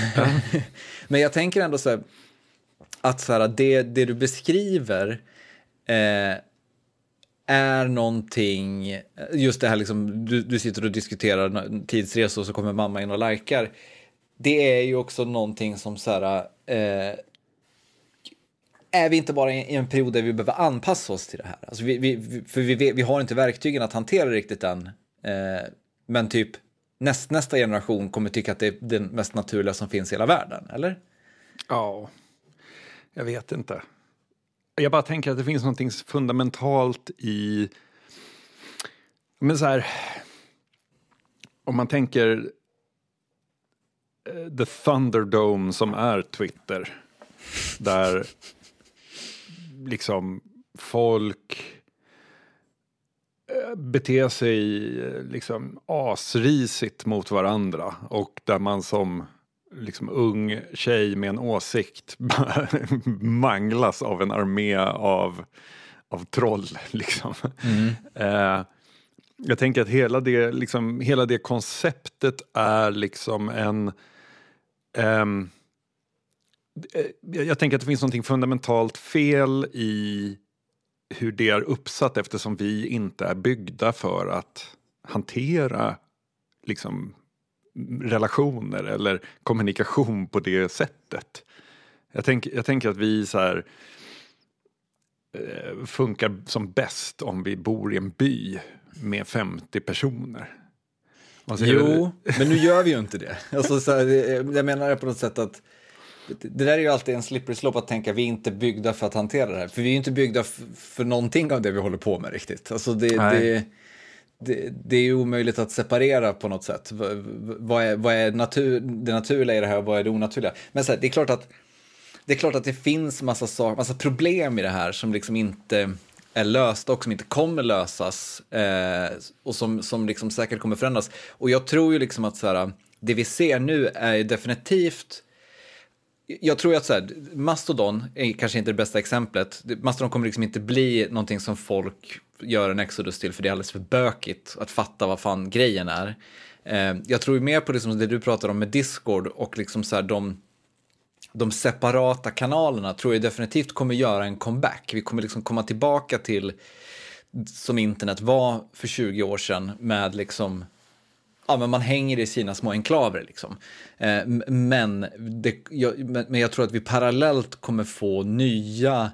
men jag tänker ändå så här, att så här, det, det du beskriver eh, är någonting, just det här liksom, du, du sitter och diskuterar tidsresor och så kommer mamma in och likar. Det är ju också någonting som så här, eh, är vi inte bara i en period där vi behöver anpassa oss till det här? Alltså vi, vi, för vi, vi har inte verktygen att hantera riktigt än. Eh, men typ näst, nästa generation kommer tycka att det är den mest naturliga som finns i hela världen, eller? Ja, jag vet inte. Jag bara tänker att det finns något fundamentalt i... Men så här... Om man tänker eh, The Thunderdome som är Twitter. Där liksom folk eh, beter sig eh, liksom asrisigt mot varandra och där man som liksom ung tjej med en åsikt manglas av en armé av, av troll. Liksom. Eh, jag tänker att hela det, liksom, hela det konceptet är liksom en... ehm, eh, jag tänker att det finns något fundamentalt fel i hur det är uppsatt eftersom vi inte är byggda för att hantera liksom, relationer eller kommunikation på det sättet. Jag, tänk, jag tänker att vi så här, eh, funkar som bäst om vi bor i en by med 50 personer. Och så är Jo, men nu gör vi ju inte det. Alltså, så här, det- jag menar det på något sätt att det där är ju alltid en slippery slope att tänka vi är inte byggda för att hantera det här. För vi är ju inte byggda för någonting av det vi håller på med riktigt. Alltså det, det, det, det är ju omöjligt att separera på något sätt. Vad är, vad är natur, det naturliga i det här och vad är det onaturliga? Men så här, det är klart att det är klart att det finns massa, sak, massa problem i det här som liksom inte är lösta och som inte kommer lösas eh, och som, som liksom säkert kommer förändras. Och jag tror ju liksom att så här, det vi ser nu är ju definitivt jag tror att så här, Mastodon är kanske inte det bästa exemplet. Mastodon kommer liksom inte bli någonting som folk gör en Exodus till för det är alldeles för bökigt att fatta vad fan grejen är. Eh, jag tror mer på liksom det du pratar om med Discord och liksom så här de de separata kanalerna tror jag definitivt kommer göra en comeback. Vi kommer liksom komma tillbaka till som internet var för 20 år sedan med liksom Ja, men man hänger i sina små enklaver liksom. Eh, men, det, jag, men men jag tror att vi parallellt kommer få nya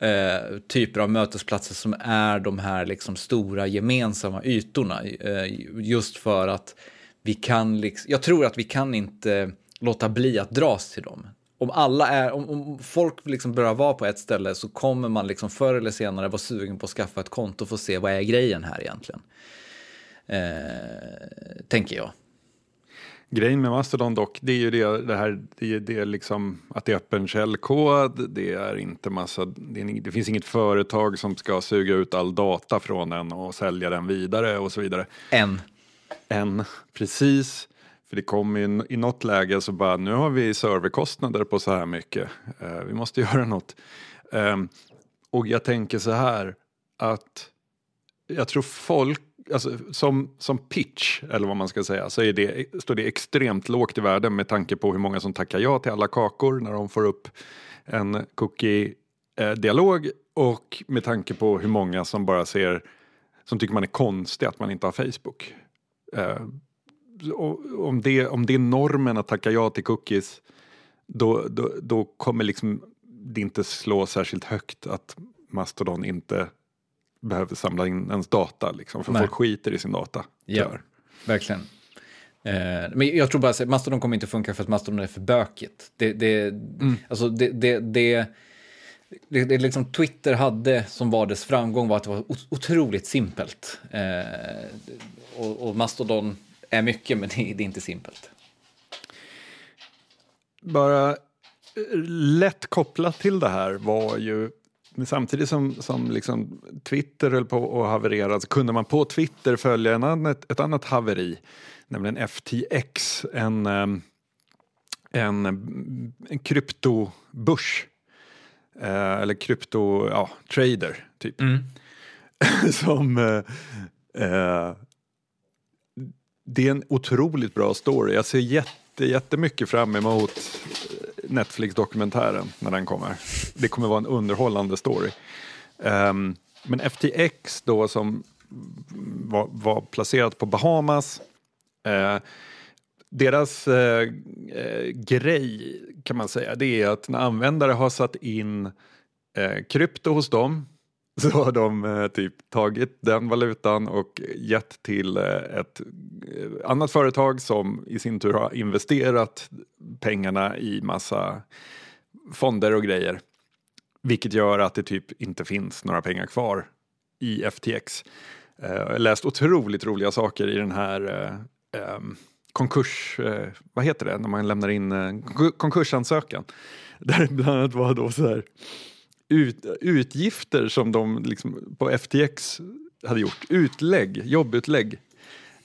eh, typer av mötesplatser som är de här liksom stora gemensamma ytorna. Eh, just för att vi kan, liksom, jag tror att vi kan inte låta bli att dras till dem. Om alla är, om, om folk liksom börjar vara på ett ställe så kommer man liksom förr eller senare vara sugen på att skaffa ett konto för att se vad är grejen här egentligen. Eh, tänker jag. Grejen med Mastodon dock, det är ju det, det här, det är det liksom att det är öppen källkod, det är inte massa, det, är, det finns inget företag som ska suga ut all data från den och sälja den vidare och så vidare. Än. Än, precis. För det kommer ju i något läge så bara, nu har vi serverkostnader på så här mycket, Eh, vi måste göra något. Ehm, och jag tänker så här, att jag tror folk, alltså, som, som pitch, eller vad man ska säga, så är det, står det extremt lågt i världen med tanke på hur många som tackar ja till alla kakor när de får upp en cookie-dialog och med tanke på hur många som bara ser, som tycker man är konstig att man inte har Facebook. Eh, om, det, om det är normen att tacka ja till cookies, då, då, då kommer liksom det inte slå särskilt högt att Mastodon inte behöver samla in ens data, liksom, för Nej. folk skiter i sin data. Ja. tyvärr. Verkligen. Eh, men jag tror bara att Mastodon kommer inte funka för att Mastodon är för bökigt. Det, det, alltså det, det, det, det, det liksom Twitter hade som var dess framgång var att det var ot- otroligt simpelt. Eh, och, och Mastodon är mycket, men det, det är inte simpelt. Bara eh, lätt kopplat till det här var ju men samtidigt som, som liksom Twitter höll på att haverera så kunde man på Twitter följa en annat, ett annat haveri, nämligen FTX, en, ehm, en, en kryptobörs. Eh, eller krypto, ja, trader typ. som eh, eh, det är en otroligt bra story. Jag ser jätte, jättemycket fram emot Netflix-dokumentären när den kommer. Det kommer vara en underhållande story. Um, men FTX då som var, var placerat på Bahamas. eh, deras eh, eh, grej kan man säga det är att när användare har satt in eh, krypto hos dem så har de eh, typ tagit den valutan och gett till eh, ett eh, annat företag som i sin tur har investerat pengarna i massa fonder och grejer. Vilket gör att det typ inte finns några pengar kvar i FTX. Eh, jag har läst otroligt roliga saker i den här eh, konkurs, eh, vad heter det, när man lämnar in konkursansökan. Där det bland annat var då så här ut, utgifter som de liksom på FTX hade gjort, utlägg, jobbutlägg.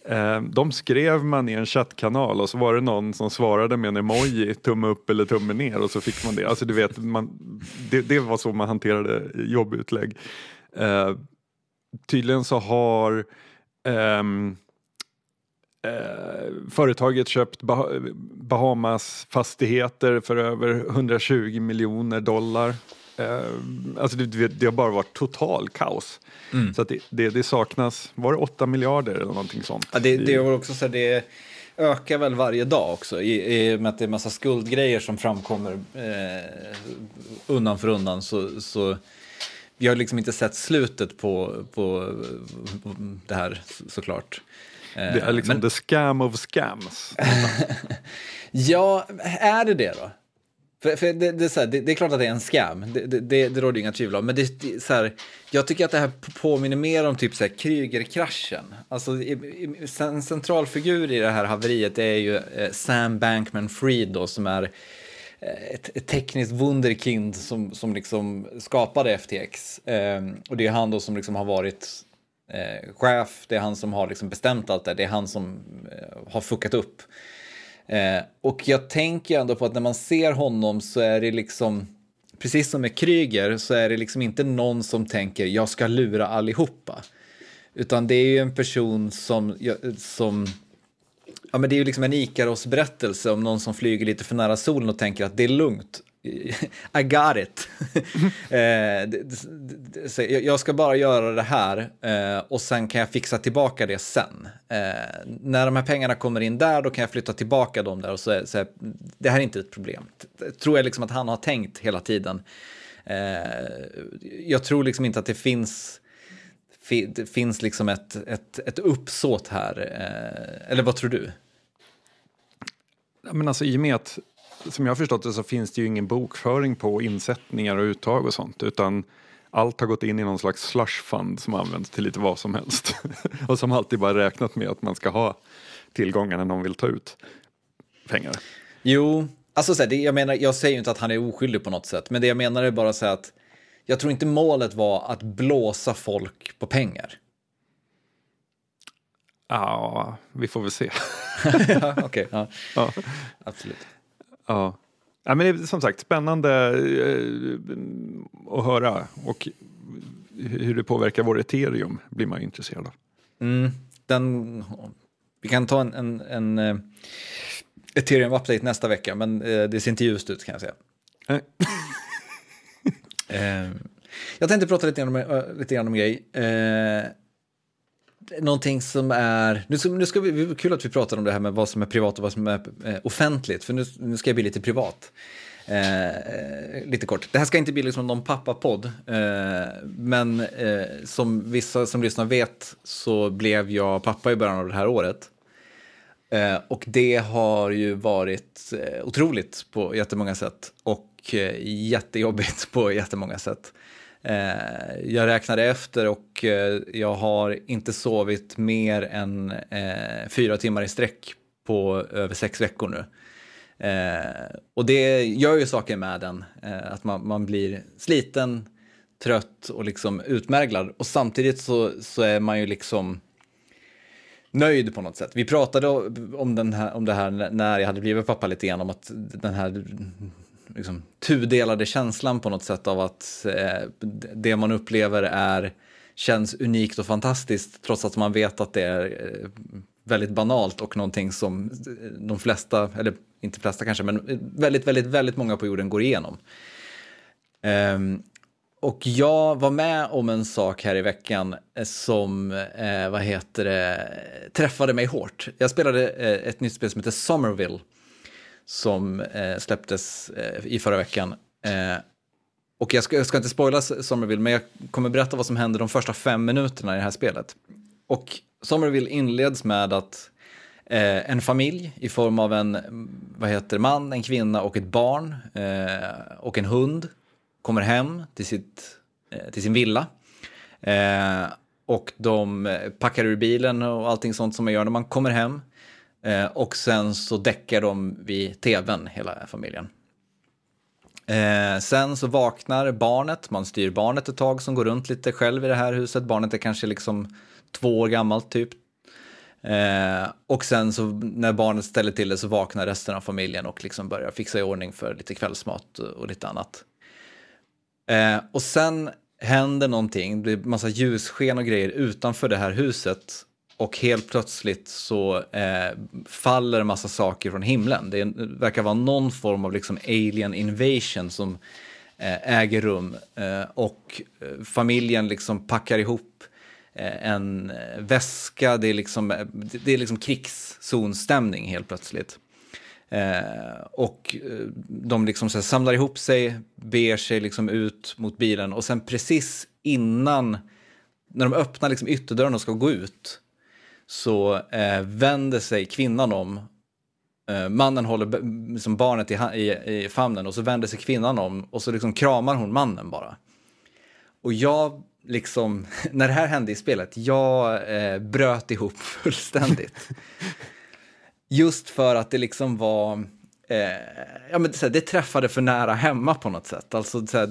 Eh, de skrev man i en chattkanal och så var det någon som svarade med en emoji, tumme upp eller tumme ner och så fick man det. Alltså du vet, man, det, det var så man hanterade jobbutlägg. Eh, tydligen så har ehm, eh, företaget köpt bah Bahamas fastigheter för över 120 miljoner dollar. Eh, alltså det, det, har bara varit total kaos. Mm. Så att det, det, det, saknas, var det 8 miljarder eller någonting sånt? Ja, det, det var också så det ökar väl varje dag också i, i och med att det är massa skuldgrejer som framkommer eh, undan för undan så, så vi har liksom inte sett slutet på, på, på det här såklart. Det är liksom Men, the scam of scams. ja, är det det då? För, för det, det, är här, det, det, är klart att det är en scam, det, det, det råder inga tvivel om. Men det, det, så här, jag tycker att det här påminner mer om typ så här, Krügerkraschen. Alltså, en central figur i det här haveriet är ju eh, Sam Bankman-Fried som är eh, ett, ett, tekniskt wunderkind som, som liksom skapade FTX. Ehm, och det är han då som liksom har varit eh, chef, det är han som har liksom bestämt allt det, det är han som eh, har fuckat upp. Eh, och jag tänker ändå på att när man ser honom så är det liksom, precis som med Kryger, så är det liksom inte någon som tänker jag ska lura allihopa. Utan det är ju en person som, som ja men det är ju liksom en Ikaros-berättelse om någon som flyger lite för nära solen och tänker att det är lugnt. I got it. eh, jag ska bara göra det här eh, och sen kan jag fixa tillbaka det sen. Eh, när de här pengarna kommer in där, då kan jag flytta tillbaka dem där och så, så det här är inte ett problem. Tror jag liksom att han har tänkt hela tiden. Jag tror liksom inte att det finns det finns liksom ett, ett, ett uppsåt här. Eller vad tror du? Men alltså, I och med att som jag har förstått det så finns det ju ingen bokföring på insättningar och uttag och sånt utan allt har gått in i någon slags slush fund som används till lite vad som helst. och som alltid bara räknat med att man ska ha tillgångar när någon vill ta ut pengar. Jo, alltså så här, det, jag, menar, jag säger ju inte att han är oskyldig på något sätt, men det jag menar är bara så här att jag tror inte målet var att blåsa folk på pengar. Ja, vi får väl se. ja, Okej, okay, ja. ja. absolut. Ja. ja, men det är som sagt spännande eh, att höra och hur det påverkar vår ethereum blir man intresserad av. Mm, den, vi kan ta en, en, en uh, ethereum-update nästa vecka, men uh, det ser inte ljust ut kan jag säga. uh, jag tänkte prata lite grann om, uh, lite grann om grej någonting som är, nu ska, nu ska vi, kul att vi pratar om det här med vad som är privat och vad som är eh, offentligt, för nu, nu ska jag bli lite privat. Eh, eh, lite kort. Det här ska inte bli liksom någon pappapodd, eh, men eh, som vissa som lyssnar vet så blev jag pappa i början av det här året. Eh, och det har ju varit eh, otroligt på jättemånga sätt och eh, jättejobbigt på jättemånga sätt. Eh, jag räknade efter och eh, jag har inte sovit mer än eh, fyra timmar i sträck på över sex veckor nu. Eh, och det gör ju saker med den, eh, att man, man blir sliten, trött och liksom utmärglad. Och samtidigt så, så är man ju liksom nöjd på något sätt. Vi pratade om, den här, om det här när jag hade blivit pappa lite grann, om att den här liksom, tudelade känslan på något sätt av att eh, det man upplever är, känns unikt och fantastiskt trots att man vet att det är eh, väldigt banalt och någonting som eh, de flesta, eller inte flesta kanske, men eh, väldigt, väldigt, väldigt många på jorden går igenom. Um, och jag var med om en sak här i veckan eh, som, eh, vad heter det, träffade mig hårt. Jag spelade eh, ett nytt spel som heter Somerville som eh, släpptes eh, i förra veckan. Eh, och jag ska, jag ska inte spoila Somerville, men jag kommer berätta vad som händer de första fem minuterna i det här spelet. Och Somerville inleds med att eh, en familj i form av en vad heter man, en kvinna och ett barn eh, och en hund kommer hem till, sitt, eh, till sin villa. Eh, och de eh, packar ur bilen och allting sånt som man gör när man kommer hem. Eh, och sen så däckar de vid tvn, hela familjen. Eh, sen så vaknar barnet, man styr barnet ett tag som går runt lite själv i det här huset. Barnet är kanske liksom två år gammalt typ. Eh, och sen så när barnet ställer till det så vaknar resten av familjen och liksom börjar fixa i ordning för lite kvällsmat och lite annat. Eh, och sen händer någonting, det blir massa ljussken och grejer utanför det här huset och helt plötsligt så eh, faller massa saker från himlen. Det verkar vara någon form av liksom alien invasion som eh, äger rum eh, och eh, familjen liksom packar ihop eh, en eh, väska, det är liksom, det är liksom krigszonstämning helt plötsligt. Eh, och de liksom så samlar ihop sig, ber sig liksom ut mot bilen och sen precis innan, när de öppnar liksom ytterdörren och ska gå ut, så eh, vänder sig kvinnan om. Eh, mannen håller liksom barnet i, i, i famnen och så vänder sig kvinnan om och så liksom kramar hon mannen bara. Och jag, liksom, när det här hände i spelet, jag eh, bröt ihop fullständigt. Just för att det liksom var Eh, ja, men det, det träffade för nära hemma på något sätt. Alltså så här,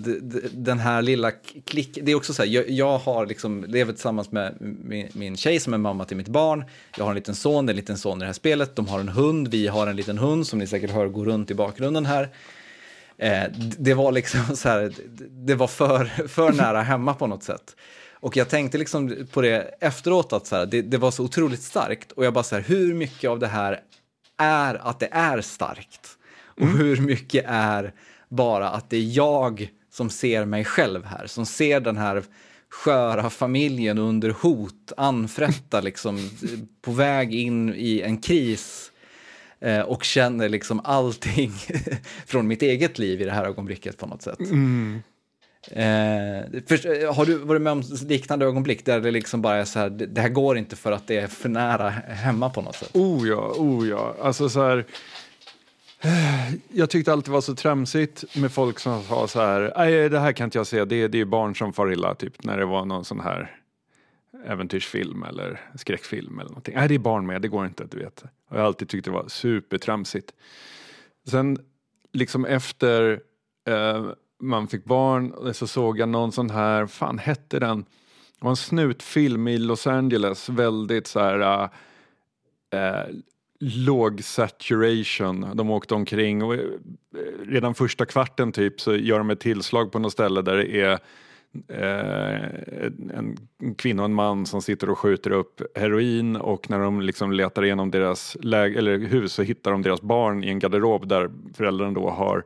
den här lilla klick, det är också så här, jag, jag har liksom, lever tillsammans med min, min tjej som är mamma till mitt barn. Jag har en liten son, det är en liten son i det här spelet. De har en hund, vi har en liten hund som ni säkert hör går runt i bakgrunden här. Eh, det var liksom så här, det var för, för nära hemma på något sätt. Och jag tänkte liksom på det efteråt att så här, det, det, var så otroligt starkt och jag bara så här, hur mycket av det här är att det är starkt och mm. hur mycket är bara att det är jag som ser mig själv här, som ser den här sköra familjen under hot, anfrätta, liksom, på väg in i en kris eh, och känner liksom allting från mitt eget liv i det här ögonblicket på något sätt. Mm. Eh, för, eh, har du varit med om liknande ögonblick där det liksom bara är så här, det här går inte för att det är för nära hemma på något sätt? Oh ja, oh ja. Alltså så här, eh, jag tyckte alltid det var så tramsigt med folk som sa så här, nej det här kan inte jag se, det är, det är barn som far illa, typ när det var någon sån här äventyrsfilm eller skräckfilm eller någonting. Nej, det är barn med, det går inte, du vet. Och jag har alltid tyckt det var supertramsigt. Sen liksom efter eh, man fick barn så såg jag någon sån här, fan hette den? Det var en snutfilm i Los Angeles, väldigt så här äh, äh låg saturation. De åkte omkring och eh, redan första kvarten typ så gör de ett tillslag på något ställe där det är eh, en kvinna och en man som sitter och skjuter upp heroin och när de liksom letar igenom deras läge, eller hus så hittar de deras barn i en garderob där föräldrarna då har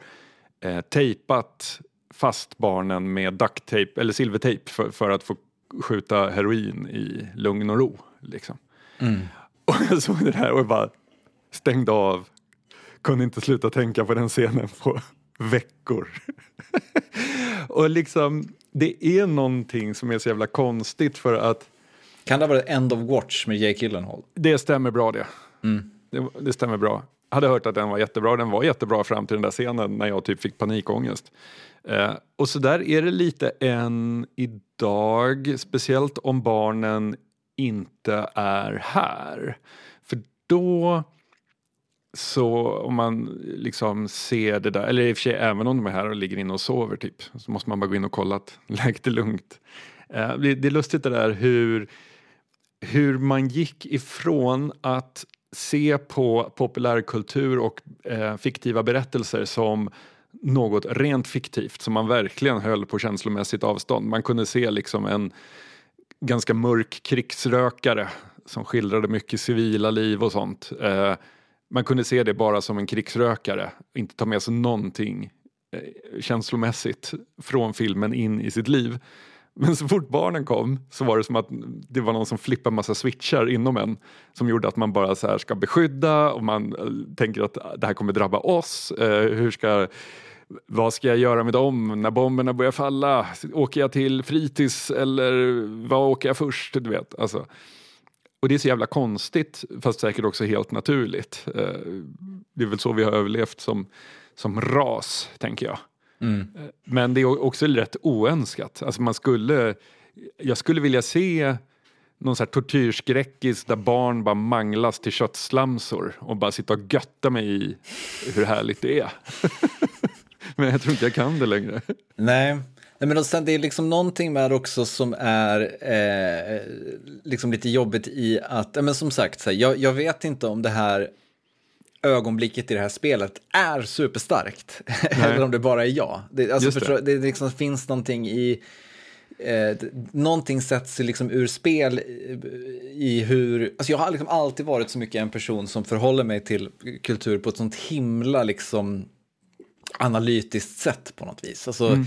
eh, tejpat fast barnen med ducktape eller silvertejp för, för, att få skjuta heroin i lugn och ro. Liksom. Mm. Och jag såg det här och bara stängde av. Kunde inte sluta tänka på den scenen på veckor. och liksom, det är någonting som är så jävla konstigt för att kan det ha varit End of Watch med Jake Gyllenhaal? Det stämmer bra det. Mm. det. Det stämmer bra hade hört att den var jättebra. Den var jättebra fram till den där scenen när jag typ fick panikångest. Eh, och så där är det lite än idag, speciellt om barnen inte är här. För då så om man liksom ser det där, eller i och för sig även om de är här och ligger inne och sover typ, så måste man bara gå in och kolla att läget är lugnt. Eh, det, det är lustigt det där hur, hur man gick ifrån att se på populärkultur och eh, fiktiva berättelser som något rent fiktivt som man verkligen höll på känslomässigt avstånd. Man kunde se liksom en ganska mörk krigsrökare som skildrade mycket civila liv och sånt. Eh, man kunde se det bara som en krigsrökare, inte ta med sig någonting eh, känslomässigt från filmen in i sitt liv. Men så fort barnen kom så var det som att det var någon som flippade massa switchar inom en som gjorde att man bara så här ska beskydda och man eh, tänker att det här kommer drabba oss. Eh, hur ska, vad ska jag göra med dem när bomberna börjar falla? Åker jag till fritids eller vad åker jag först? Du vet, alltså. Och det är så jävla konstigt fast säkert också helt naturligt. Eh, det är väl så vi har överlevt som, som ras, tänker jag. Mm. Men det är också rätt oönskat. Alltså man skulle, jag skulle vilja se någon sån här tortyrskräckis där barn bara manglas till köttslamsor och bara sitta och götta mig i hur härligt det är. Men jag tror inte jag kan det längre. Nej, Nej, men och sen, det är liksom någonting med det också som är eh, liksom lite jobbigt i att, men som sagt, så här, jag, jag vet inte om det här ögonblicket i det här spelet är superstarkt. Eller om det bara är jag. Det, alltså, Just det. förstå, det liksom finns någonting i... Eh, någonting sätts liksom ur spel i, i hur... Alltså jag har liksom alltid varit så mycket en person som förhåller mig till kultur på ett sånt himla liksom analytiskt sätt på något vis. Alltså,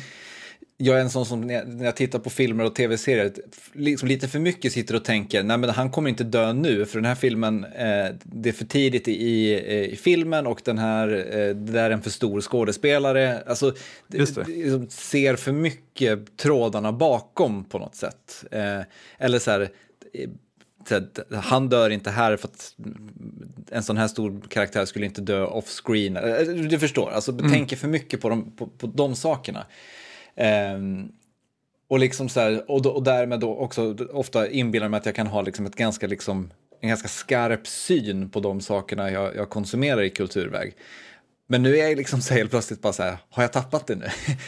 jag är en sån som när jag, tittar på filmer och tv-serier liksom lite för mycket sitter och tänker nej men han kommer inte dö nu för den här filmen eh, det är för tidigt i, i, filmen och den här eh, det där är en för stor skådespelare. Alltså liksom ser för mycket trådarna bakom på något sätt. Eh, eller så här eh, han dör inte här för att en sån här stor karaktär skulle inte dö off-screen. Eh, Du förstår, alltså tänker för mycket på de, på, på de sakerna. Ehm, och, liksom så här, och, då, och därmed då också ofta inbillar mig att jag kan ha liksom ett ganska, liksom, en ganska skarp syn på de sakerna jag, jag konsumerar i kulturväg. Men nu är jag liksom så helt plötsligt bara så här, har jag tappat det nu?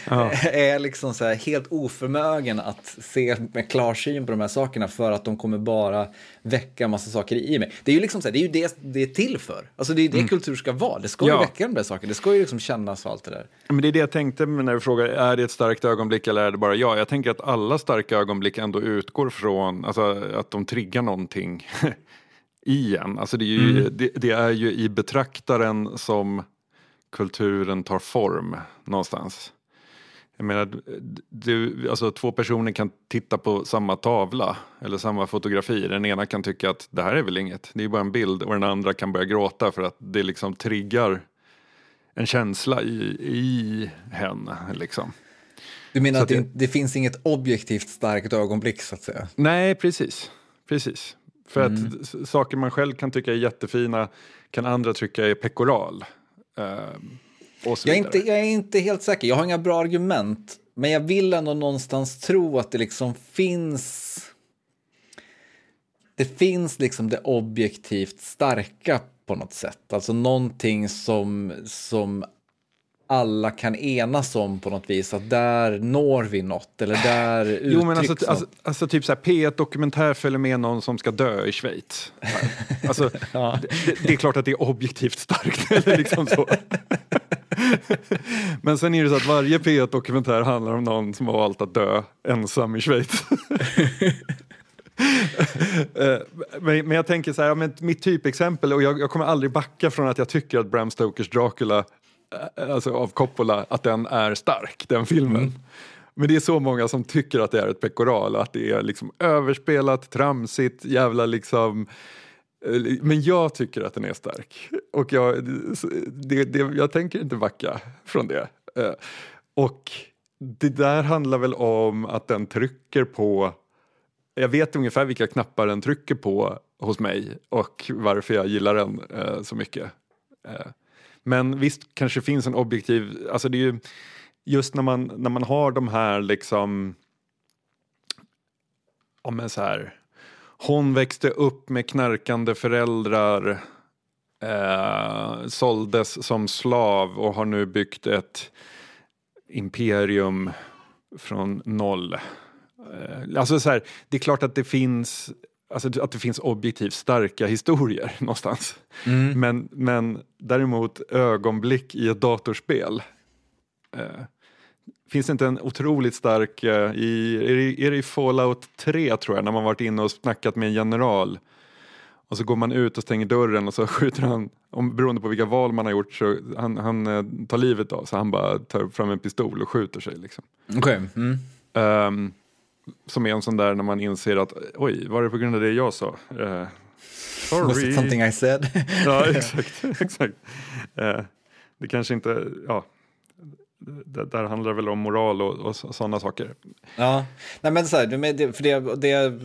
Ja. är jag liksom så här helt oförmögen att se med klarsyn på de här sakerna för att de kommer bara väcka massa saker i mig. Det är ju liksom så här, det är ju det det är till för. Alltså det är ju det kultur ska vara, det ska ju Ja. väcka de där sakerna, det ska ju liksom kännas och allt det där. Men det är det jag tänkte när du frågar, är det ett starkt ögonblick eller är det bara jag? Jag tänker att alla starka ögonblick ändå utgår från alltså, att de triggar någonting i en. Alltså, det, är ju, det, det är ju i betraktaren som kulturen tar form någonstans. Jag menar, du, alltså två personer kan titta på samma tavla eller samma fotografi. Den ena kan tycka att det här är väl inget, det är bara en bild och den andra kan börja gråta för att det liksom triggar en känsla i, i henne. Liksom. Du menar Så att det, att det finns inget objektivt starkt ögonblick så att säga? Nej, precis. precis. För att s- saker man själv kan tycka är jättefina kan andra tycka är pekoral. Ehm, Jag är, inte, jag är inte helt säker, jag har inga bra argument. Men jag vill ändå någonstans tro att det liksom finns... Det finns liksom det objektivt starka på något sätt. Alltså någonting som, som alla kan enas om på något vis. Att där når vi något eller där uttrycks Jo men alltså, något. alltså, alltså typ så här P1 Dokumentär följer med någon som ska dö i Schweiz. Alltså, det, det är klart att det är objektivt starkt. eller liksom så. men sen är det så att varje P1 Dokumentär handlar om någon som har valt att dö ensam i Schweiz. Eh, men, men jag tänker så här, ja, men mitt typexempel, och jag, jag kommer aldrig backa från att jag tycker att Bram Stokers Dracula, alltså av Coppola, att den är stark, den filmen. Men det är så många som tycker att det är ett pekoral, att det är liksom överspelat, tramsigt, jävla liksom eh, men jag tycker att den är stark. Och jag, det, det, jag tänker inte backa från det. Eh, Och det där handlar väl om att den trycker på jag vet ungefär vilka knappar den trycker på hos mig och varför jag gillar den eh, så mycket. Men visst kanske finns en objektiv, alltså det är ju just när man, när man har de här liksom, ja men så här, hon växte upp med knarkande föräldrar, eh, såldes som slav och har nu byggt ett imperium från noll. Eh, alltså så här, det är klart att det finns Alltså att det finns objektivt starka historier någonstans. Men, men däremot ögonblick i ett datorspel. Eh, finns det inte en otroligt stark, eh, i, är, det, är det i Fallout 3 tror jag, när man varit inne och snackat med en general. Och så går man ut och stänger dörren och så skjuter han, om, beroende på vilka val man har gjort, så han, han eh, tar livet av så han bara tar fram en pistol och skjuter sig. Liksom. Okej. Mm. Ehm, som är en sån där när man inser att oj, var det på grund av det jag sa? Uh, Was sorry. it something I said? Ja, exakt. exakt. Eh, det kanske inte, ja, det, där handlar det väl om moral och, och sådana saker. Ja, nej men så här, för, det, det,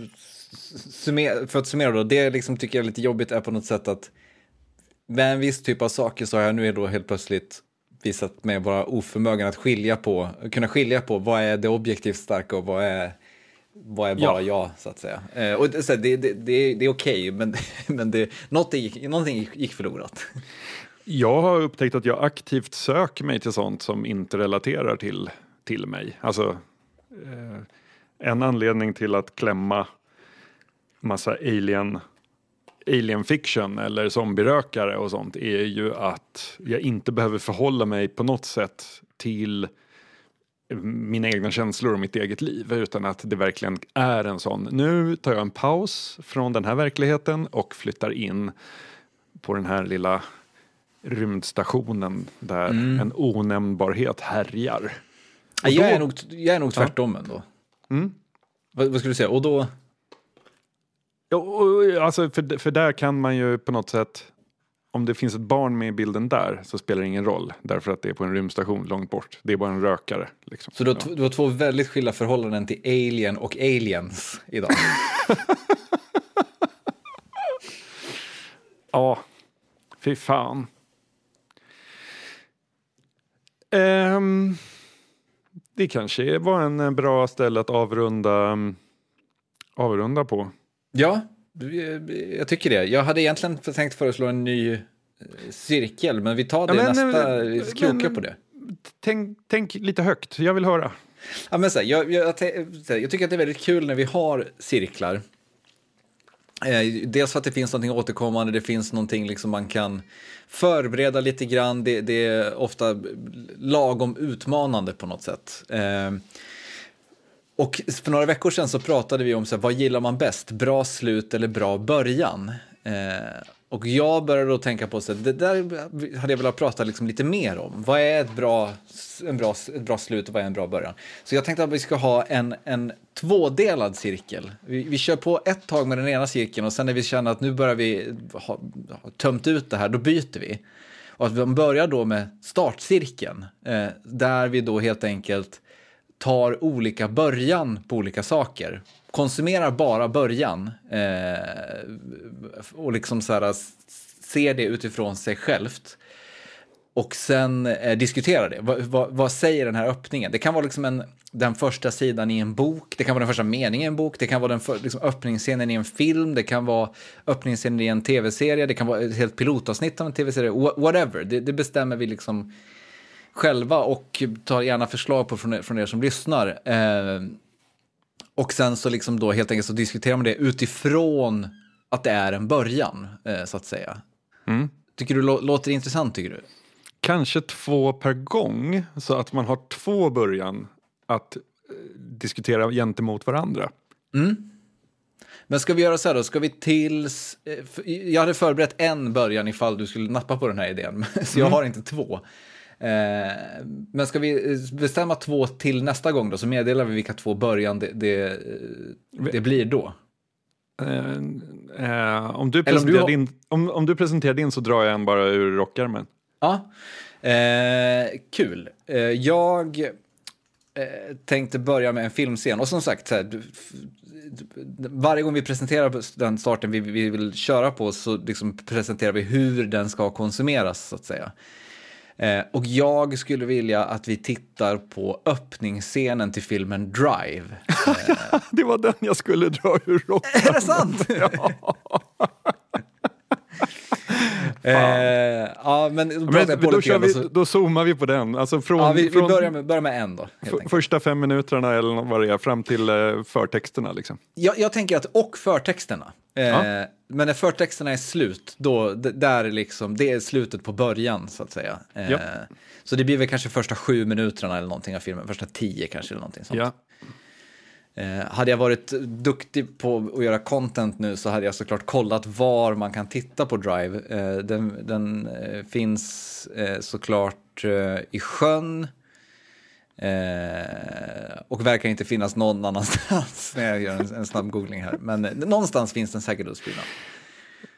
summer, för att summera då, det liksom tycker jag är lite jobbigt är på något sätt att med en viss typ av saker så har jag nu då helt plötsligt visat mig vara oförmögen att skilja på, kunna skilja på vad är det objektivt starka och vad är, vad är bara Ja. jag, så att säga. Eh, och det, det, det, det, är okej, men, men det, något gick, någonting gick förlorat. Jag har upptäckt att jag aktivt söker mig till sånt som inte relaterar till, till mig. Alltså, eh, en anledning till att klämma massa alien alien fiction eller zombierökare och sånt är ju att jag inte behöver förhålla mig på något sätt till mina egna känslor och mitt eget liv utan att det verkligen är en sån. Nu tar jag en paus från den här verkligheten och flyttar in på den här lilla rymdstationen där Mm. en onämnbarhet härjar. Ja, jag, då- är nog, jag är nog tvärtom ändå. Mm. Vad, vad skulle du säga? Och då... Ja, och, alltså, för, för där kan man ju på något sätt, om det finns ett barn med i bilden där så spelar det ingen roll därför att det är på en rymdstation långt bort. Det är bara en rökare. Liksom. Så du har, ja. du har två väldigt skilda förhållanden till Alien och Aliens idag. ja, fy fan. Ehm, det kanske var en eh, bra ställe att avrunda, mm, avrunda på. ja, jag tycker det. Jag hade egentligen tänkt föreslå en ny eh, cirkel, men vi tar det Ja, men, nästa, eh, vi krokar på det. Tänk, tänk lite högt, jag vill höra. Ja, men så här, jag, jag, jag, tycker att det är väldigt kul när vi har cirklar. Eh, dels för att det finns någonting återkommande, det finns någonting liksom man kan förbereda lite grann. Det, det är ofta lagom utmanande på något sätt. Och för några veckor sedan så pratade vi om så här, vad gillar man bäst, bra slut eller bra början? Eh, och jag började då tänka på så här, det där hade jag velat prata liksom lite mer om. Vad är ett bra, en bra, ett bra slut och vad är en bra början? Så jag tänkte att vi ska ha en, en tvådelad cirkel. Vi, vi kör på ett tag med den ena cirkeln och sen när vi känner att nu börjar vi ha, ha tömt ut det här, då byter vi. Och att vi börjar då med startcirkeln, eh, där vi då helt enkelt tar olika början på olika saker. Konsumerar bara början eh, och liksom så här, ser det utifrån sig självt. Och sen eh, diskuterar det. Vad, va, vad säger den här öppningen? Det kan vara liksom en, den första sidan i en bok, det kan vara den första meningen i en bok, det kan vara den för, liksom öppningsscenen i en film, det kan vara öppningsscenen i en tv-serie, det kan vara ett helt pilotavsnitt av en tv-serie, whatever. Det, det bestämmer vi liksom själva och tar gärna förslag på från er, från er som lyssnar. Eh, och sen så liksom då helt enkelt så diskuterar man det utifrån att det är en början, eh, så att säga. Mm. Tycker du lå- låter intressant, tycker du? Kanske två per gång så att man har två början att eh, diskutera gentemot varandra. Men ska vi göra så här då, ska vi tills... eh, Jag hade förberett en början ifall du skulle nappa på den här idén, så jag har inte två. Eh, Men ska vi eh, bestämma två till nästa gång då, så meddelar vi vilka två början det, det, eh, det blir då. Eh, eh, om, du Eller om du presenterar har- din, om, om du presenterar din så drar jag en bara ur rockärmen. Ja, eh, kul. Jag tänkte börja med en filmscen. Och som sagt, så här, du- varje gång vi presenterar den starten vi, vi vill köra på så liksom presenterar vi hur den ska konsumeras, så att säga. Eh, och jag skulle vilja att vi tittar på öppningsscenen till filmen Drive. Det var den jag skulle dra ur rockärmen. Är det sant? ja. Eh, ja, men då Men, då, kör vi, så- då zoomar vi på den. Alltså från, Ja, vi, vi börjar, med, börjar med en då. Första fem minuterna eller vad det är fram till eh, förtexterna. Liksom. Jag, jag tänker att, och förtexterna. Eh, Ja. Men när förtexterna är slut, då, där är liksom, det är slutet på början så att säga. Eh, Ja. Så det blir väl kanske första sju minuterna eller någonting av filmen, första tio kanske eller någonting sånt. Ja. Eh, hade jag varit duktig på att göra content nu så hade jag såklart kollat var man kan titta på Drive. Eh, den den eh, finns eh, såklart eh, i sjön. Eh, och verkar inte finnas någon annanstans när jag gör en, en snabb googling här. Men eh, någonstans finns den säkert uppspridd.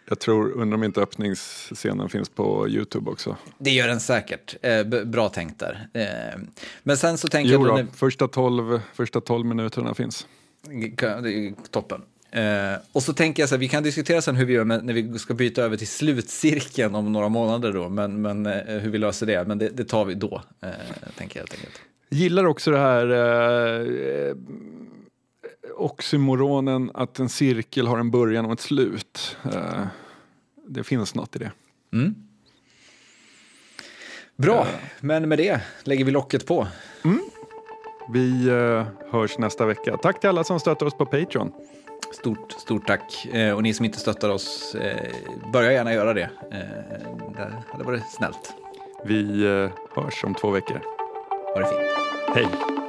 Jag tror, undrar om inte öppningsscenen finns på Youtube också. Det gör den säkert. Eh, bra tänkt där. Eh, men sen så tänker Jo jag... då, första, 12, första 12 minuterna finns. Toppen. Eh, och så tänker jag så här, vi kan diskutera sen hur vi gör med, när vi ska byta över till slutcirkeln om några månader då, men, men eh, hur vi löser det, men det, det tar vi då, eh, tänker jag helt enkelt. Gillar också det här eh, oxymoronen att en cirkel har en början och ett slut. Eh, det finns något i det. Mm. Bra, men med det lägger vi locket på. Vi eh, hörs nästa vecka. Tack till alla som stöttar oss på Patreon. Stort, stort tack. Eh, och ni som inte stöttar oss, eh, börja gärna göra det. Eh, det hade varit snällt. Vi eh, hörs om två veckor. Ha det fint. Hej!